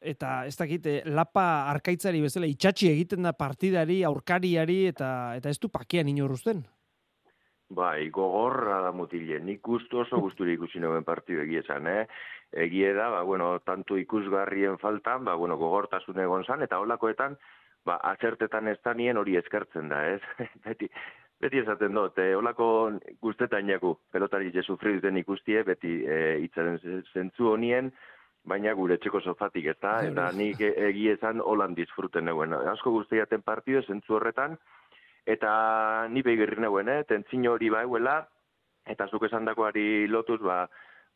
eta ez dakit eh, lapa arkaitzari bezala itxatxi egiten da partidari aurkariari eta eta ez du pakean inoruzten Bai, gogorra da mutile. Nik gustu oso gusturi ikusi noen partidu egia esan, eh? Egie da, ba, bueno, tanto ikusgarrien faltan, ba, bueno, gogortasun egon zan, eta holakoetan, ba, atzertetan ez da hori eskertzen da, ez? beti, beti esaten dut, eh, holako guztetan jaku, pelotari je sufri duten ikustie, beti eh, itzaren zentzu honien, baina gure txeko sofatik, ez da? Eta nik egi esan holan disfruten neguen. Asko guztiaten partidu, zentzu horretan, eta ni behigirri neguen, eh? Tentzin hori bauela, eta zuk esan dakoari lotuz, ba,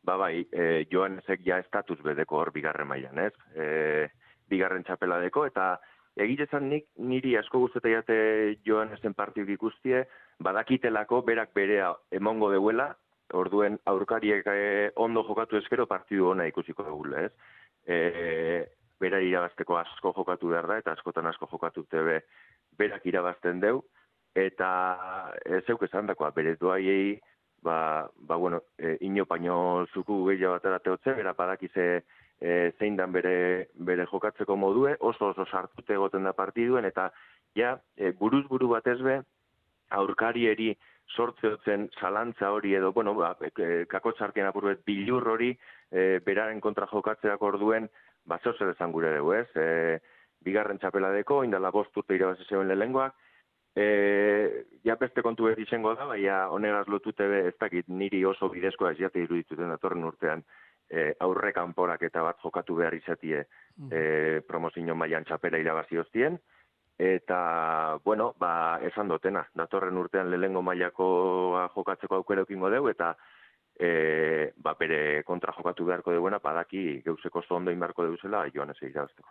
ba bai, e, joan ezek ja estatus bedeko hor bigarren mailan, ez? E, bigarren txapela deko, eta egitezan nik niri asko guztetai jate joan ezen partidu ikustie, badakitelako berak berea emongo deuela, orduen aurkariek eh, ondo jokatu ezkero partidu ona ikusiko dugu, ez? E, bera irabazteko asko jokatu behar da, eta askotan asko jokatu tebe berak irabazten deu, eta ez zeuk esan dakoa, bere duaiei, ba, ba bueno, e, ino paino zuku gehiago bat erateotze, bera padakize e, zein dan bere, bere jokatzeko modue, oso oso sartute egoten da partiduen, eta ja, e, buruz buru bat ezbe, aurkarieri, sortzeotzen zalantza hori edo, bueno, ba, e, kako txarkien apurbet bilur hori e, beraren kontra jokatzeak orduen, ba, zeu zer ezan gure dugu, ez? E, bigarren txapela deko, indala bost urte irabazi zeuen lehengoak, e, ja beste kontu ez izango da, baina honegaz lotute be, ez dakit niri oso bidezkoa ez jate irudituten datorren urtean, e, aurre kanporak eta bat jokatu behar izatie mm. e, promozio mailan txapela irabazi hostien, eta, bueno, ba, esan dotena, datorren urtean lehengo mailako jokatzeko aukera eukingo deu, eta e, ba, bere kontra jokatu beharko deuena, padaki geuzeko zondo inbarko deuzela, joan ez egirazteko.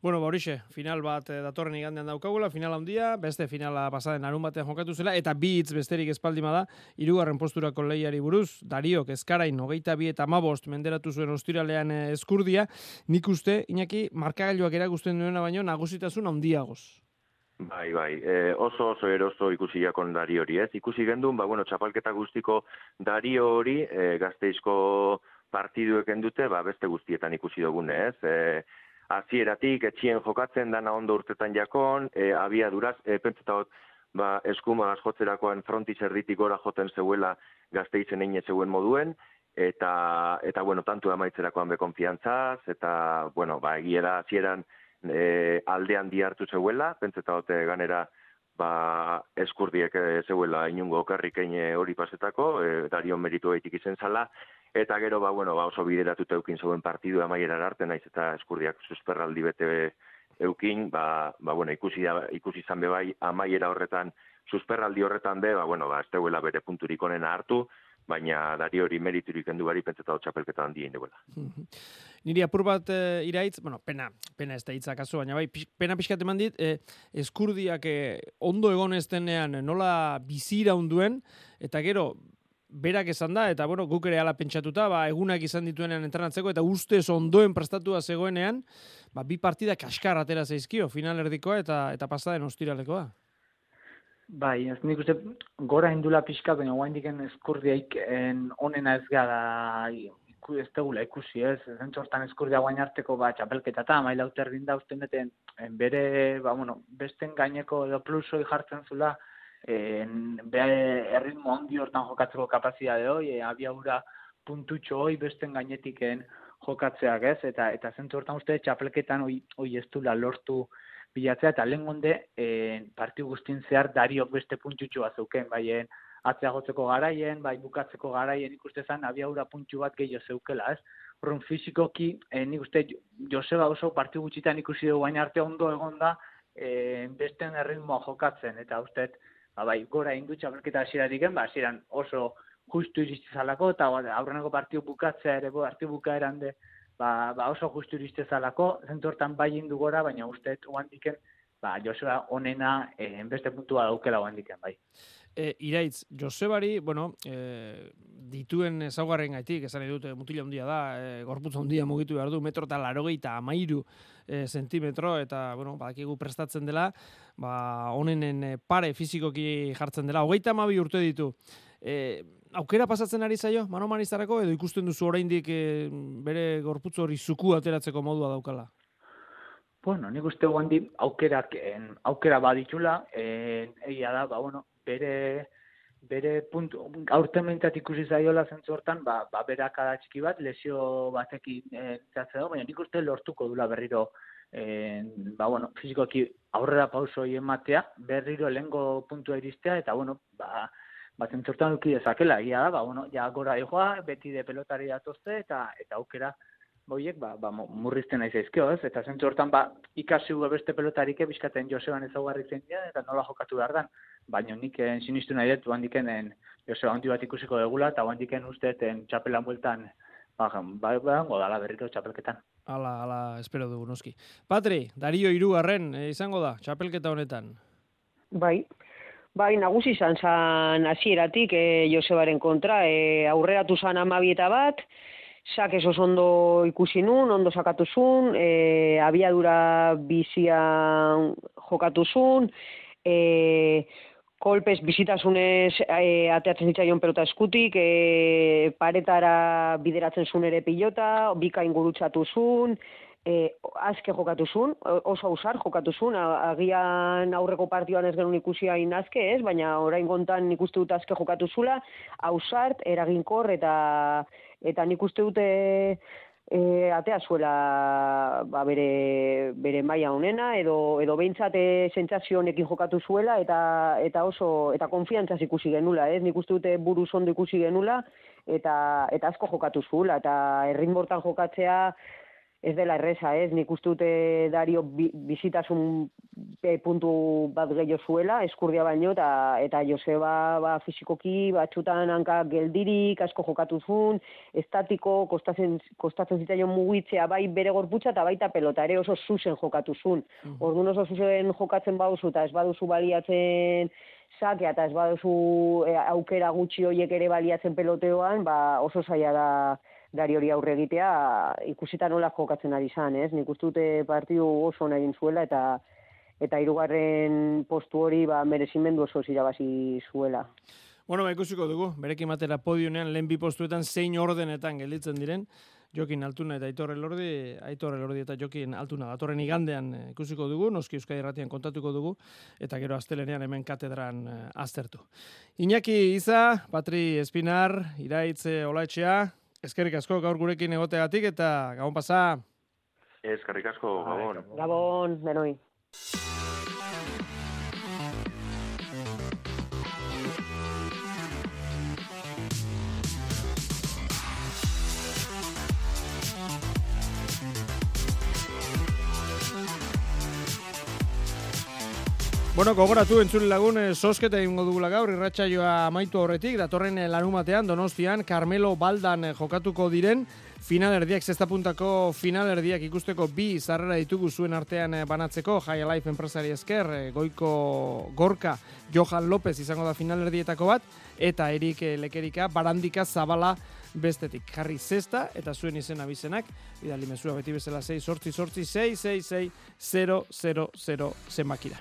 Bueno, Borixe, final bat eh, datorren igandean daukagula, final handia, beste finala pasaden arun batean jokatu zela, eta bi hitz besterik espaldima da, irugarren posturako lehiari buruz, Dario, Kezkarain, hogeita bi eta mabost, menderatu zuen ostiralean eh, eskurdia, nik uste, inaki, markagailuak erakusten duena baino, nagusitasun handiagoz. Bai, bai, e, oso oso eroso ikusi jakon Dario hori, ez? Ikusi gendun, ba, bueno, txapalketa guztiko Dario hori, e, gazteizko partidueken dute, ba, beste guztietan ikusi dugune, ez? E, hasieratik etxien jokatzen dana ondo urtetan jakon, e, abia duraz, e, pentsatot, ba, eskuma jotzerakoan fronti zerditik gora joten zeuela gazteitzen egin zeuen moduen, eta, eta bueno, tantu amaitzerakoan be konfiantzaz, eta, bueno, ba, egiera hasieran e, aldean di hartu zeuela, pentsatot ganera, ba, eskurdiek e, zeuela inungo okarrik hori pasetako, e, dario meritu egitik izen zala, Eta gero, ba, bueno, ba, oso bideratuta eukin zeuen partidu amaiera arte, naiz eta eskurdiak susperraldi bete eukin, ba, ba bueno, ikusi, da, ikusi zan bebai amaiera horretan susperraldi horretan be, ba, bueno, ba, ez deuela bere punturik onena hartu, baina dari hori meriturik kendu bari pentseta hau txapelketa handien deuela. Niri apur bat e, iraitz, bueno, pena, pena ez da hitza kasu, baina bai, pena pixkat eman dit, e, eskurdiak e, ondo egon ez denean nola bizira unduen, eta gero, berak esan da, eta bueno, guk ere ala pentsatuta, ba, egunak izan dituenean entrenatzeko, eta ustez ondoen prestatua zegoenean, ba, bi partida kaskar atera zaizkio, final erdikoa eta eta pasaden ostiralekoa. Bai, ez nik uste gora indula pixka, baina guain diken eskurdiaik onena ez gara iku, ez tegula ikusi ez, zentzortan eskurdia guain arteko ba, txapelketa eta maila uter da usten deten bere, ba, bueno, besten gaineko edo plusoi jartzen zula, en, be, erritmo ondi hortan jokatzeko kapazidade hoi, e, abiaura puntutxo hoi besten gainetiken jokatzeak ez, eta eta zentzu hortan uste txapelketan hoi, hoi ez du lortu bilatzea, eta lehen gonde e, partiu guztin zehar dariok beste puntutxoa zeuken, bai, atzea gotzeko garaien, bai bukatzeko garaien ikuste zen abiaura puntxu bat gehiago zeukela, ez? Horren fizikoki, e, nik uste Joseba oso partiu gutxitan ikusi dugu baina arte ondo egonda, e, besten erritmoa jokatzen, eta uste, ba, bai, gora indu txapelketa hasieratik ba, hasieran oso justu iristi zalako, eta ba, aurreneko partiu bukatzea ere, bo, partiu bukaeran de, ba, ba oso justu iristi zalako, zentortan bai indu gora, baina uste, oan diken, ba, Joseba onena e, beste puntua daukela oan diken, bai. E, iraitz, Josebari, bueno, e, dituen ezaugarren gaitik, esan edut, mutila handia da, e, gorputz handia mugitu behar du, metro eta larogei eta amairu e, sentimetro, eta, bueno, badakigu prestatzen dela, ba, onenen pare fizikoki jartzen dela, hogeita amabi urte ditu. E, aukera pasatzen ari zaio, mano manizarako, edo ikusten duzu oraindik e, bere gorputz hori zuku ateratzeko modua daukala? Bueno, nik uste guandi aukerak, en, aukera baditula, egia da, ba, bueno, bere bere puntu aurten mentat ikusi zaiola zentzu hortan, ba, ba berak txiki bat, lesio batekin e, baina nik uste lortuko dula berriro e, ba, bueno, fizikoki aurrera pauso ematea, berriro lengo puntua iristea, eta bueno, ba, ba zentzortan duki dezakela, egia da, ba, bueno, ja gora joa, beti de pelotari datozte, eta eta aukera boiek ba, ba, murrizten nahi zaizkio, ez? Eta zentzu hortan, ba, ikasi beste pelotarik bizkaten Joseban ezaugarri zen eta nola jokatu behar dan. Baina nik en, sinistu nahi dut, oan en, Joseba handi bat ikusiko degula, eta oan diken uste, en, txapelan bueltan, ba, ba, ba, godala berriro txapelketan. Ala, ala, espero dugu, noski. Patri, Dario Irugarren, e, izango da, txapelketa honetan? Bai, Bai, nagusi izan zan hasieratik e, Josebaren kontra, e, aurreratu zan amabieta bat, sak eso ondo ikusi nun, ondo sakatu zun, e, abiadura bizian jokatu zun, e, kolpez bizitasunez e, ateatzen zitzaion pelota eskutik, e, paretara bideratzen zun ere pilota, bikain gurutzatu zun, e, azke jokatu zun, oso ausar jokatu zun, agian aurreko partioan ez genuen ikusi hain azke ez, baina orain gontan ikustu dut azke jokatu zula, ausart, eraginkor eta eta nik uste dute e, atea zuela ba, bere, bere maia honena edo edo beintzat e, sentsazio honekin jokatu zuela eta eta oso eta konfiantzaz ikusi genula, ez? Nik uste dute buruz ondo ikusi genula eta eta asko jokatu zuela eta errinbortan jokatzea ez dela erresa, ez? Nik uste dute dario bizitasun puntu bat gehiago zuela, eskurdia baino, eta, eta Joseba ba, fizikoki batxutan hanka geldirik, asko jokatu zuen, estatiko, kostatzen, kostatzen zitzaion mugitzea, bai bere gorputza eta baita pelota, ere oso zuzen jokatu zuen. Mm. Orduan oso zuzen jokatzen bauzu, eta ez baduzu baliatzen sakea, eta ez baduzu e, aukera gutxi horiek ere baliatzen peloteoan, ba, oso zaila da dari hori aurre egitea ikusita nola jokatzen ari izan, ez? Nik uste dute partiu oso egin zuela eta eta hirugarren postu hori ba merezimendu oso irabazi zuela. Bueno, ba, ikusiko dugu, berekin matera podionean lehen bi postuetan zein ordenetan gelditzen diren, Jokin Altuna eta Aitor Elordi, Aitor Elordi eta Jokin Altuna datorren igandean eh, ikusiko dugu, noski Euskadi Irratian kontatuko dugu eta gero astelenean hemen katedran uh, aztertu. Iñaki Iza, Patri Espinar, Iraitze Olaetxea, Eskerrik asko gaur gurekin egoteagatik eta gabon pasa. Eskerrik asko, gabon. Gabon, benoi. Bueno, gogoratu entzule lagun, eh, sosketa egingo dugula gaur, irratsaioa amaitu horretik, datorren eh, larumatean, donostian, Carmelo Baldan eh, jokatuko diren, finalerdiak, zesta puntako finalerdiak ikusteko bi zarrera ditugu zuen artean eh, banatzeko, High Life enpresari esker, eh, goiko gorka Johan López izango da finalerdietako bat, eta Erik eh, Lekerika, barandika zabala bestetik. Jarri zesta eta zuen izen abizenak, bidali mezua beti bezala 6 sortzi sortzi 6 6 6 0 0 0 zenbakira.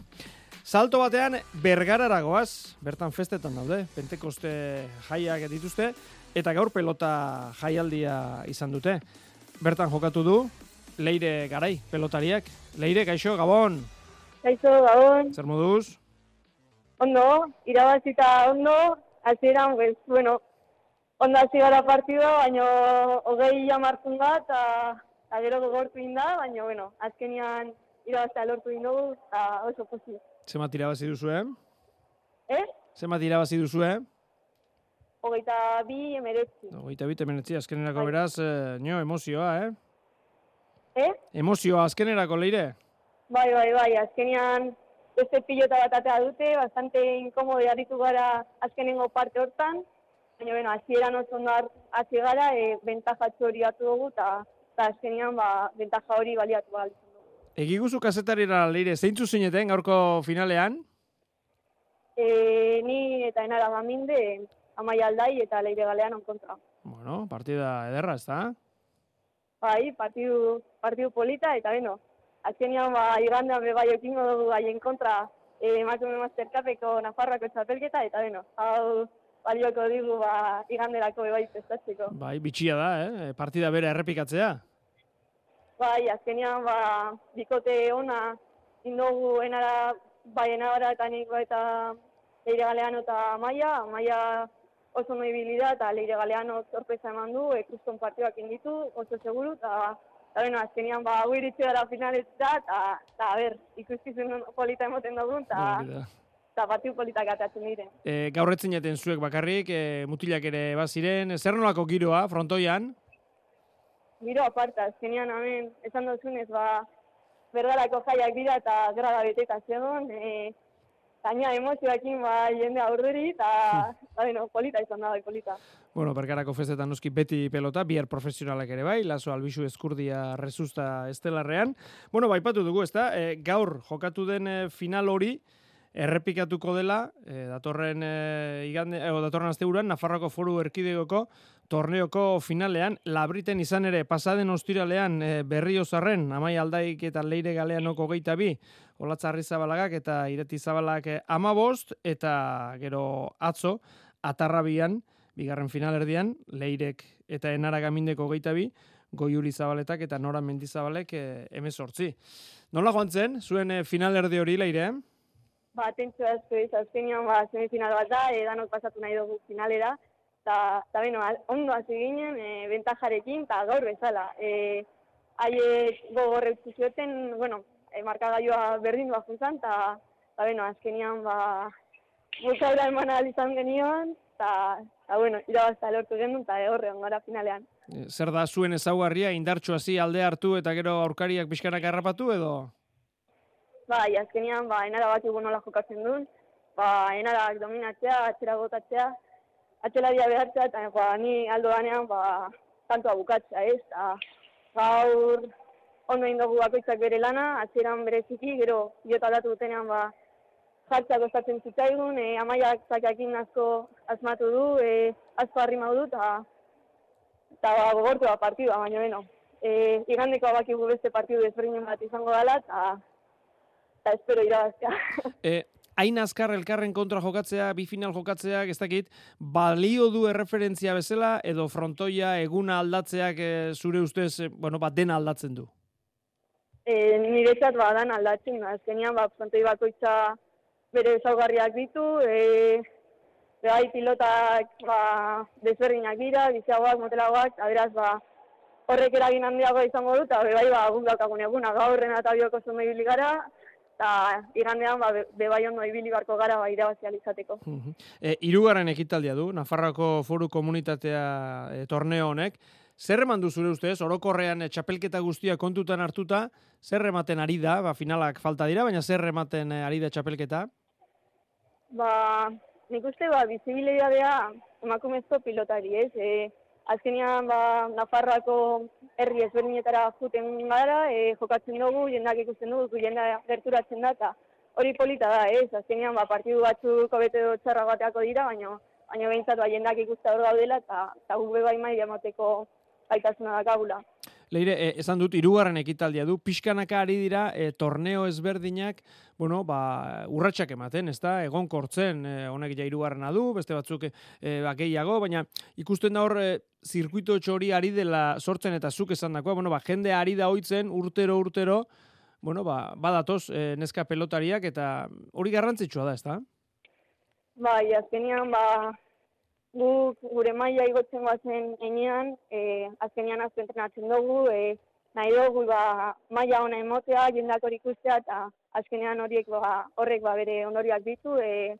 Salto batean bergarara goaz, bertan festetan daude, pentekoste jaiak dituzte, eta gaur pelota jaialdia izan dute. Bertan jokatu du, leire garai, pelotariak. Leire, gaixo, gabon, Kaixo, gabon. zer moduz? Ondo, irabazita ondo, hasieran, pues, bueno, ondo hasi gara partidua, baino hogei jamartun da, eta gero gogortu inda, baina, bueno, azkenian irabaztea lortu indugu, eta oso pozik. Zemat irabazi duzu, eh? Eh? Zemat irabazi duzu, eh? Hogeita bi emeretzi. Ogeita bit emenetzi, azkenerako Bai. beraz, eh, nio, emozioa, eh? Eh? Emozioa azkenerako, leire? Bai, bai, bai, azkenian beste pilota bat atea dute, bastante inkomode aritu gara azkenengo parte hortan, baina, bueno, hasieran oso ondo hasi gara, e, bentajatxo hori dugu, eta azkenian, ba, bentaja hori baliatu behar. Egiguzu kazetarira leire, zeintzu zineten gaurko finalean? E, ni eta enara gaminde, amaia aldai eta leire galean on kontra. Bueno, partida ederra, ez da? Bai, partidu, partidu polita, eta beno, azkenean, ba, igandean be bai ekingo dugu haien kontra, e, emakume mastercapeko Nafarroako txapelketa, eta beno, hau balioko digu, ba, iganderako be bai prestatzeko. Bai, bitxia da, eh? Partida bere errepikatzea. Bai, azkenean, ba, bikote ona indogu enara, bai enara eta nik bai eta leire galeano eta maia, maia oso ondo ibili da eta leire galeano sorpresa eman du, ekuston partioak inditu, oso seguru, eta eta bueno, azkenean ba, hau iritsi gara finaletza, eta, a ber, ikuskizun polita emoten dugun, eta, eta partiu politak atatzen diren. E, gaur etzineten zuek bakarrik, e, mutilak ere baziren, zer nolako giroa, frontoian? Giro aparta, azkenean hemen, esan duzunez, ba, bergarako jaiak dira eta grada beteta zegoen, e, gaina emozioekin ba, jendea urduri, eta, eta, bueno, polita izan da, bai, polita. Bueno, bergarako festetan noski beti pelota, bihar profesionalak ere bai, laso albizu eskurdia rezusta estelarrean. Bueno, baipatu dugu, ezta? E, gaur jokatu den e, final hori, errepikatuko dela, e, datorren e, igande, e, datorren asteburuan Nafarroako Foru Erkidegoko torneoko finalean, labriten izan ere pasaden ostiralean e, berriozarren, amai aldaik eta leire galeanoko geita bi, Olatzarri zabalagak eta ireti zabalak e, amabost, eta gero atzo, atarrabian, bigarren finalerdian, leirek eta enara gamindeko geita bi, goiuri zabaletak eta nora mendizabalek e, emezortzi. Nola joan zen, zuen e, finalerdi hori leire? Ba, asko ez, azkenean, ba, semifinal bat da, e, danok pasatu nahi dugu finalera, eta, eta beno, ondo hasi ginen, e, bentajarekin, eta gaur bezala. E, haiek gogorre utzi zioten, bueno, e, markagailua berdin bat juntzan, eta, eta beno, azkenean, ba, bukaura eman ahal izan genion, eta, eta bueno, irabazta lortu genuen, eta horrean gara finalean. E, Zer da zuen ezaugarria, indartxu hasi alde hartu eta gero aurkariak pixkanak harrapatu edo? Bai, azkenean, ba, enara bat nola jokatzen duen, ba, enarak dominatzea, atxera botatzea, atxelaria behartzea, eta ba, ni aldo ganean, ba, tantoa bukatzea, ez? Ta, gaur, ondo indogu bakoitzak bere lana, atxeran bereziki, gero, jota datu dutenean, ba, jartzea kostatzen zitzaigun, e, amaiak zakakin asko asmatu du, e, asko harrimau du, eta eta ba, gogortu da partidua, baina beno. E, igandeko bakigu beste partidu desberdinen bat izango dela, eta espero irabaztea. E, hain azkar elkarren kontra jokatzea, bi final jokatzea, ez dakit, balio du erreferentzia bezala, edo frontoia eguna aldatzeak e, zure ustez, e, bueno, bat dena aldatzen du. e, niretzat badan aldatzen, da. azkenean ba, frontoi bakoitza bere ezaugarriak ditu, e, bai pilotak ba, desberdinak dira, biziagoak, motelagoak, eta beraz ba, horrek eragin handiago izango du, eta bai ba, guk daukagun eguna, gaurren eta bioko oso ibili gara, eta igandean ba, be, be bai ondo ibili barko gara ba, irabazi ahal izateko. E, irugarren ekitaldia du, Nafarroako foru komunitatea e, torneo honek, Zer eman du zure ustez, orokorrean eh, txapelketa guztia kontutan hartuta, zer ematen ari da, ba, finalak falta dira, baina zer ematen eh, ari da txapelketa? Ba, nik uste ba, bizibilidadea emakumezko pilotari, ez? E, azkenean, ba, Nafarroako herri ezberdinetara juten gara, e, jokatzen dugu, jendak ikusten dugu, jenda gerturatzen da, eta hori polita da, ez? Azkenean, ba, partidu batzuk hobete edo txarra bateako dira, baina baina behintzat ba, jendak ikusta hor gaudela, eta, gube bai mai emateko gaitasuna dakagula. Leire, e, esan dut, irugarren ekitaldia du, pixkanaka ari dira e, torneo ezberdinak, bueno, ba, urratsak ematen, ez da, egon kortzen, e, honek ja irugarrena du, beste batzuk e, ba, gehiago, baina ikusten da hor, e, zirkuito txori ari dela sortzen eta zuk esan dakoa, bueno, ba, jende ari da hoitzen urtero, urtero, bueno, ba, badatoz e, neska pelotariak eta hori garrantzitsua da, ez da? Bai, azkenean, ba, guk gure maila igotzen guazen enean, e, azkenean azken entrenatzen dugu, e, nahi dugu ba, maila ona emotea, jendak hori ikustea, eta azkenean horiek ba, horrek ba, bere onoriak ditu, e,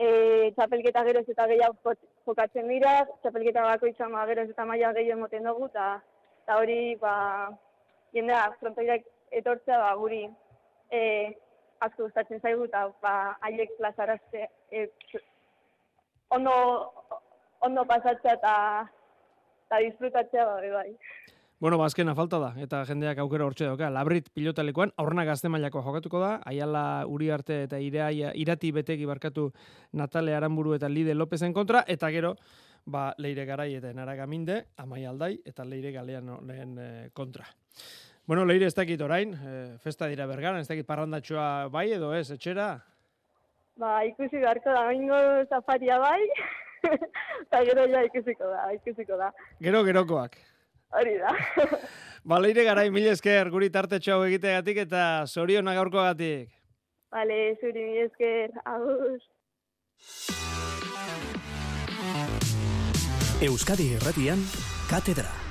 e, txapelketa geroz eta gehiago jokatzen dira, txapelketa bako izan ba, geroz eta maila gehiago emoten dugu, eta, hori ba, jendea frontoirak etortzea ba, guri e, asko gustatzen zaigu eta ba haiek plazarazte e, ondo ondo pasatzea eta eta disfrutatzea bai bai. Bueno, bazkena ba, falta da, eta jendeak aukera hortxe dauka. Labrit pilotalekuan, aurna gazte mailako jokatuko da, aiala uri arte eta irea, irati betegi barkatu Natale Aramburu eta Lide Lopezen kontra, eta gero, ba, leire garai eta enara gaminde, amai aldai, eta leire galean lehen eh, kontra. Bueno, leire ez dakit orain, e, festa dira bergaran, ez dakit parrandatxoa bai edo ez, etxera? Ba, ikusi beharko da, oingo zafaria bai, eta gero ja ikusiko da, ikusiko da. Gero gerokoak. Hori da. ba, leire garai, mil esker, guri tarte txau egiteagatik eta zorionak gaurkoagatik. Bale, zuri mil esker, agus. Euskadi Erratian, Katedra.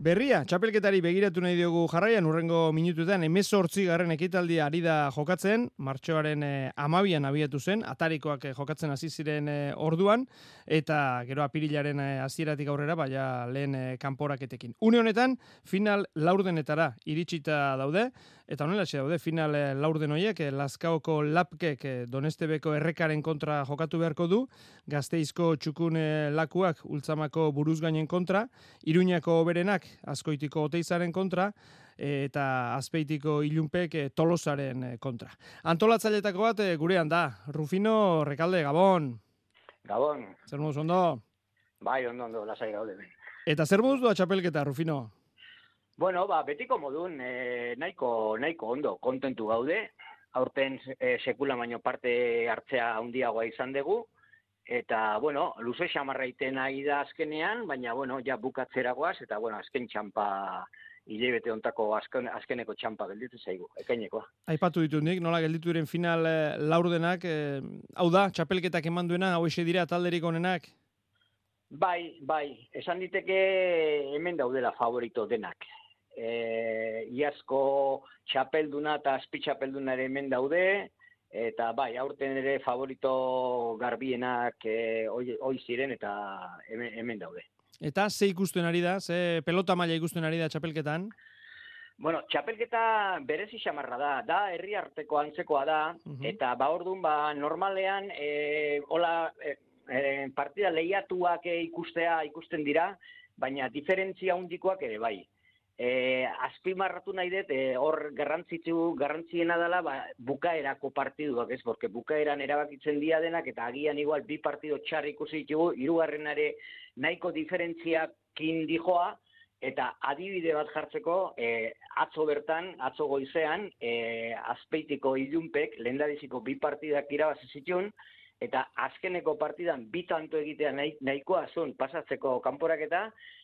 Berria, txapelketari begiratu nahi diogu jarraian urrengo minutuetan emezortzi garren ekitaldia ari da jokatzen, martxoaren e, amabian abiatu zen, atarikoak eh, jokatzen hasi ziren eh, orduan, eta gero apirilaren hasieratik aurrera, baina lehen e, kanporaketekin. Une honetan, final laurdenetara iritsita daude, Eta honela daude final eh, laurden hoiek, eh, Lazkaoko lapkek eh, Donestebeko errekaren kontra jokatu beharko du, Gazteizko txukun lakuak ultzamako buruzgainen kontra, Iruñako oberenak Azkoitiko Oteizaren kontra, eta Azpeitiko ilunpek Tolosaren kontra. Antolatzailetako bat gurean da, Rufino Rekalde, Gabon. Gabon. Zer moduz ondo? Bai, ondo, ondo, lasai gaude. Eta zer moduz du txapelketa, Rufino? Bueno, ba, betiko modun, e, nahiko, nahiko ondo, kontentu gaude, aurten e, sekula baino parte hartzea handiagoa izan dugu, eta, bueno, luze xamarraiten nahi da azkenean, baina, bueno, ja bukatzeragoaz, eta, bueno, azken txampa, hilebete ontako azken, azkeneko txampa gelditu zaigu, ekainekoa. Aipatu ditu nik, nola gelditu diren final e, laurdenak, e, hau da, txapelketak eman duena, hau dira talderik onenak? Bai, bai, esan diteke hemen daudela favorito denak e, iazko txapelduna eta azpi txapelduna ere hemen daude, eta bai, aurten ere favorito garbienak e, oi, ziren eta hemen, hemen daude. Eta ze ikusten ari da, ze pelota maila ikusten ari da txapelketan? Bueno, txapelketa berezi xamarra da, da herri arteko antzekoa da, eta ba orduan ba normalean e, hola, e, e, partida lehiatuak ikustea ikusten dira, baina diferentzia hundikoak ere bai. E, azpimarratu nahi dut, e, hor garrantzitsu, garrantziena dela, ba, bukaerako partiduak, ez, porque bukaeran erabakitzen dia denak, eta agian igual bi partido txar ikusi ditugu, irugarrenare nahiko diferentziakin dijoa, eta adibide bat jartzeko, e, atzo bertan, atzo goizean, e, azpeitiko ilunpek, lehendabiziko bi partidak irabazi zituen, eta azkeneko partidan bi tanto egitea nahikoa zuen pasatzeko kanporaketa, eta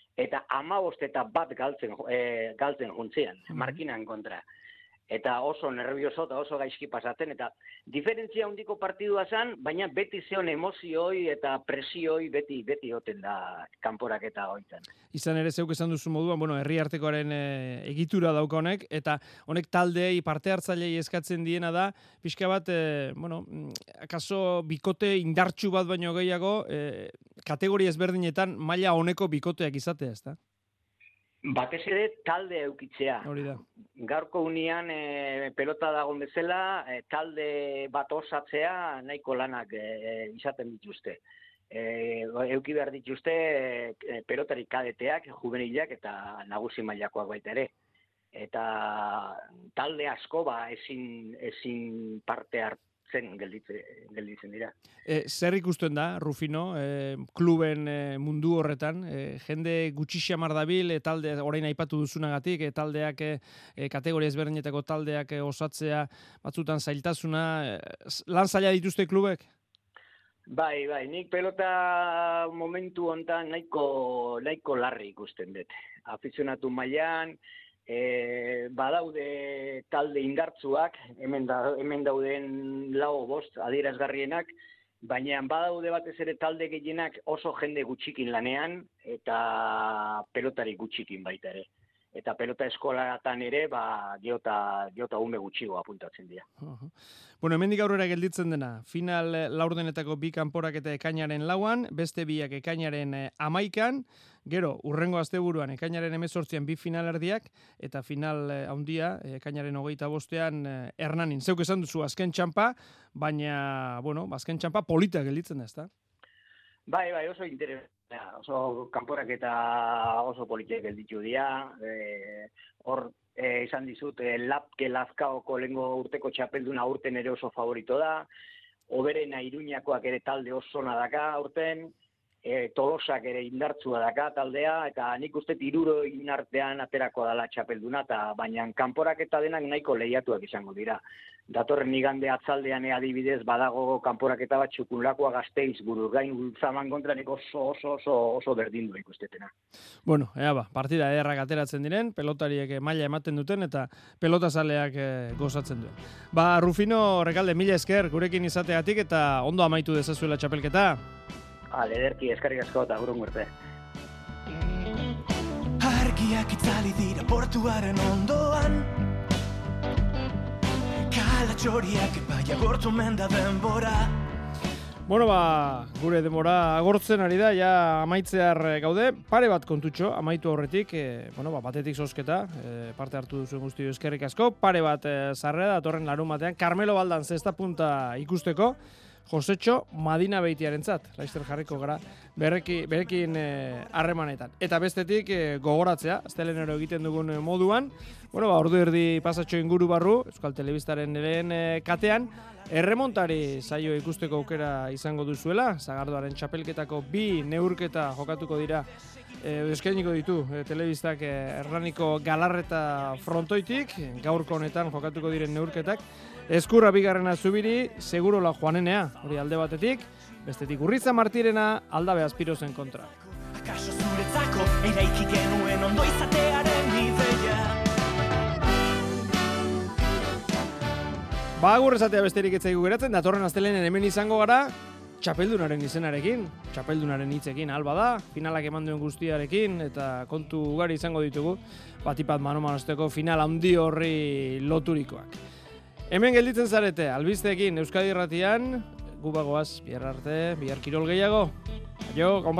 ama eta bat galtzen, e, galtzen juntzean, mm markinan kontra. Eta oso nervioso eta oso gaizki pasatzen, eta diferentzia handiko partidua zen, baina beti zeon emozioi eta presioi beti beti oten da kanporak eta hoitzen. Izan ere zeuk esan duzu moduan, bueno, herri artekoaren e, egitura dauka honek, eta honek taldeei parte hartzailei eskatzen diena da, pixka bat, e, bueno, mm, akaso bikote indartsu bat baino gehiago, e, kategoria ezberdinetan maila honeko bikoteak izatea, ezta? Batez ere talde eukitzea. Hori da. Gaurko unian e, pelota dagoen bezala, e, talde bat osatzea nahiko lanak e, izaten dituzte. E, euki behar dituzte e, pelotari kadeteak, juvenilak eta nagusi mailakoak baita ere. Eta talde asko ba ezin, ezin parte hart, zen gelditze, gelditzen dira. E, zer ikusten da, Rufino, e, kluben e, mundu horretan, e, jende gutxi xamar dabil, e, talde, orain aipatu duzunagatik, e, taldeak, e, e kategoria ezberdinetako taldeak e, osatzea, batzutan zailtasuna, e, lan zaila dituzte klubek? Bai, bai, nik pelota momentu hontan nahiko, nahiko larri ikusten dut. Afizionatu mailan, e, badaude talde indartzuak, hemen, da, hemen dauden lau bost adierazgarrienak, baina badaude batez ere talde gehienak oso jende gutxikin lanean eta pelotari gutxikin baita ere. Eta pelota eskolatan ere, ba, geota, geota ume gutxigo apuntatzen dira. Bueno, hemendik aurrera gelditzen dena, final laurdenetako bi kanporak eta ekainaren lauan, beste biak ekainaren eh, amaikan, Gero, urrengo asteburuan ekainaren emezortzian bi finalerdiak, eta final eh, handia ekainaren hogeita bostean eh, Hernanin. Zeuk esan duzu azken txampa, baina, bueno, azken txampa polita gelditzen da, ezta? Bai, bai, oso interes, oso kanporak eta oso politek gelditu dira, e, hor e, izan dizut, e, lapke lazkaoko lengo urteko txapelduna urten ere oso favorito da, oberena iruñakoak ere talde oso nadaka urten, e, tolosak ere indartzua daka taldea, eta nik uste tiruro inartean aterako dala txapelduna, eta baina kanporak eta denak nahiko lehiatuak izango dira. Datorren igande atzaldean adibidez badago kanporak eta bat txukunlakoa gazteiz buru, gain ultzaman kontra oso, oso, oso, oso berdin du ikustetena. Bueno, ea ba, partida errak ateratzen diren, pelotariek maila ematen duten, eta pelotazaleak e, gozatzen duen. Ba, Rufino, rekalde, mila esker, gurekin izateatik, eta ondo amaitu dezazuela txapelketa. Ale, ederki, eskarrik asko eta gurun gurte. Argiak itzali dira portuaren ondoan. Kala txoriak epaia gortu menda denbora. Bueno, ba, gure demora agortzen ari da, ja amaitzear eh, gaude, pare bat kontutxo, amaitu horretik, e, bueno, ba, batetik zozketa, e, parte hartu duzu guzti eskerrik asko, pare bat e, zarrera, datorren larun batean, Carmelo Baldan zesta punta ikusteko, Josetxo Madina beitiaren zat, laizter jarriko gara, berreki, berekin eh, harremanetan. eta bestetik e, gogoratzea, aztelenero egiten dugun eh, moduan, bueno, ba, ordu erdi pasatxo inguru barru, Euskal Telebistaren lehen katean, erremontari saio ikusteko aukera izango duzuela, zagardoaren txapelketako bi neurketa jokatuko dira. E, eskainiko ditu e, telebistak erraniko galarreta frontoitik, gaurko honetan jokatuko diren neurketak, Eskurra bigarrena zubiri, seguro la joanenea, hori alde batetik, bestetik urriza martirena, aldabe aspirozen kontra. Akaso zuretzako, eraiki genuen ondo izatearen ideia. Ba, gurrezatea besterik etzaigu geratzen, datorren astelenen hemen izango gara, txapeldunaren izenarekin, txapeldunaren hitzekin alba da, finalak eman duen guztiarekin, eta kontu ugari izango ditugu, batipat mano manosteko final handi horri loturikoak. Hemen gelditzen zarete, albizteekin Euskadi Irratian, gubagoaz, bihar arte, bihar kirol gehiago. Aio, gaun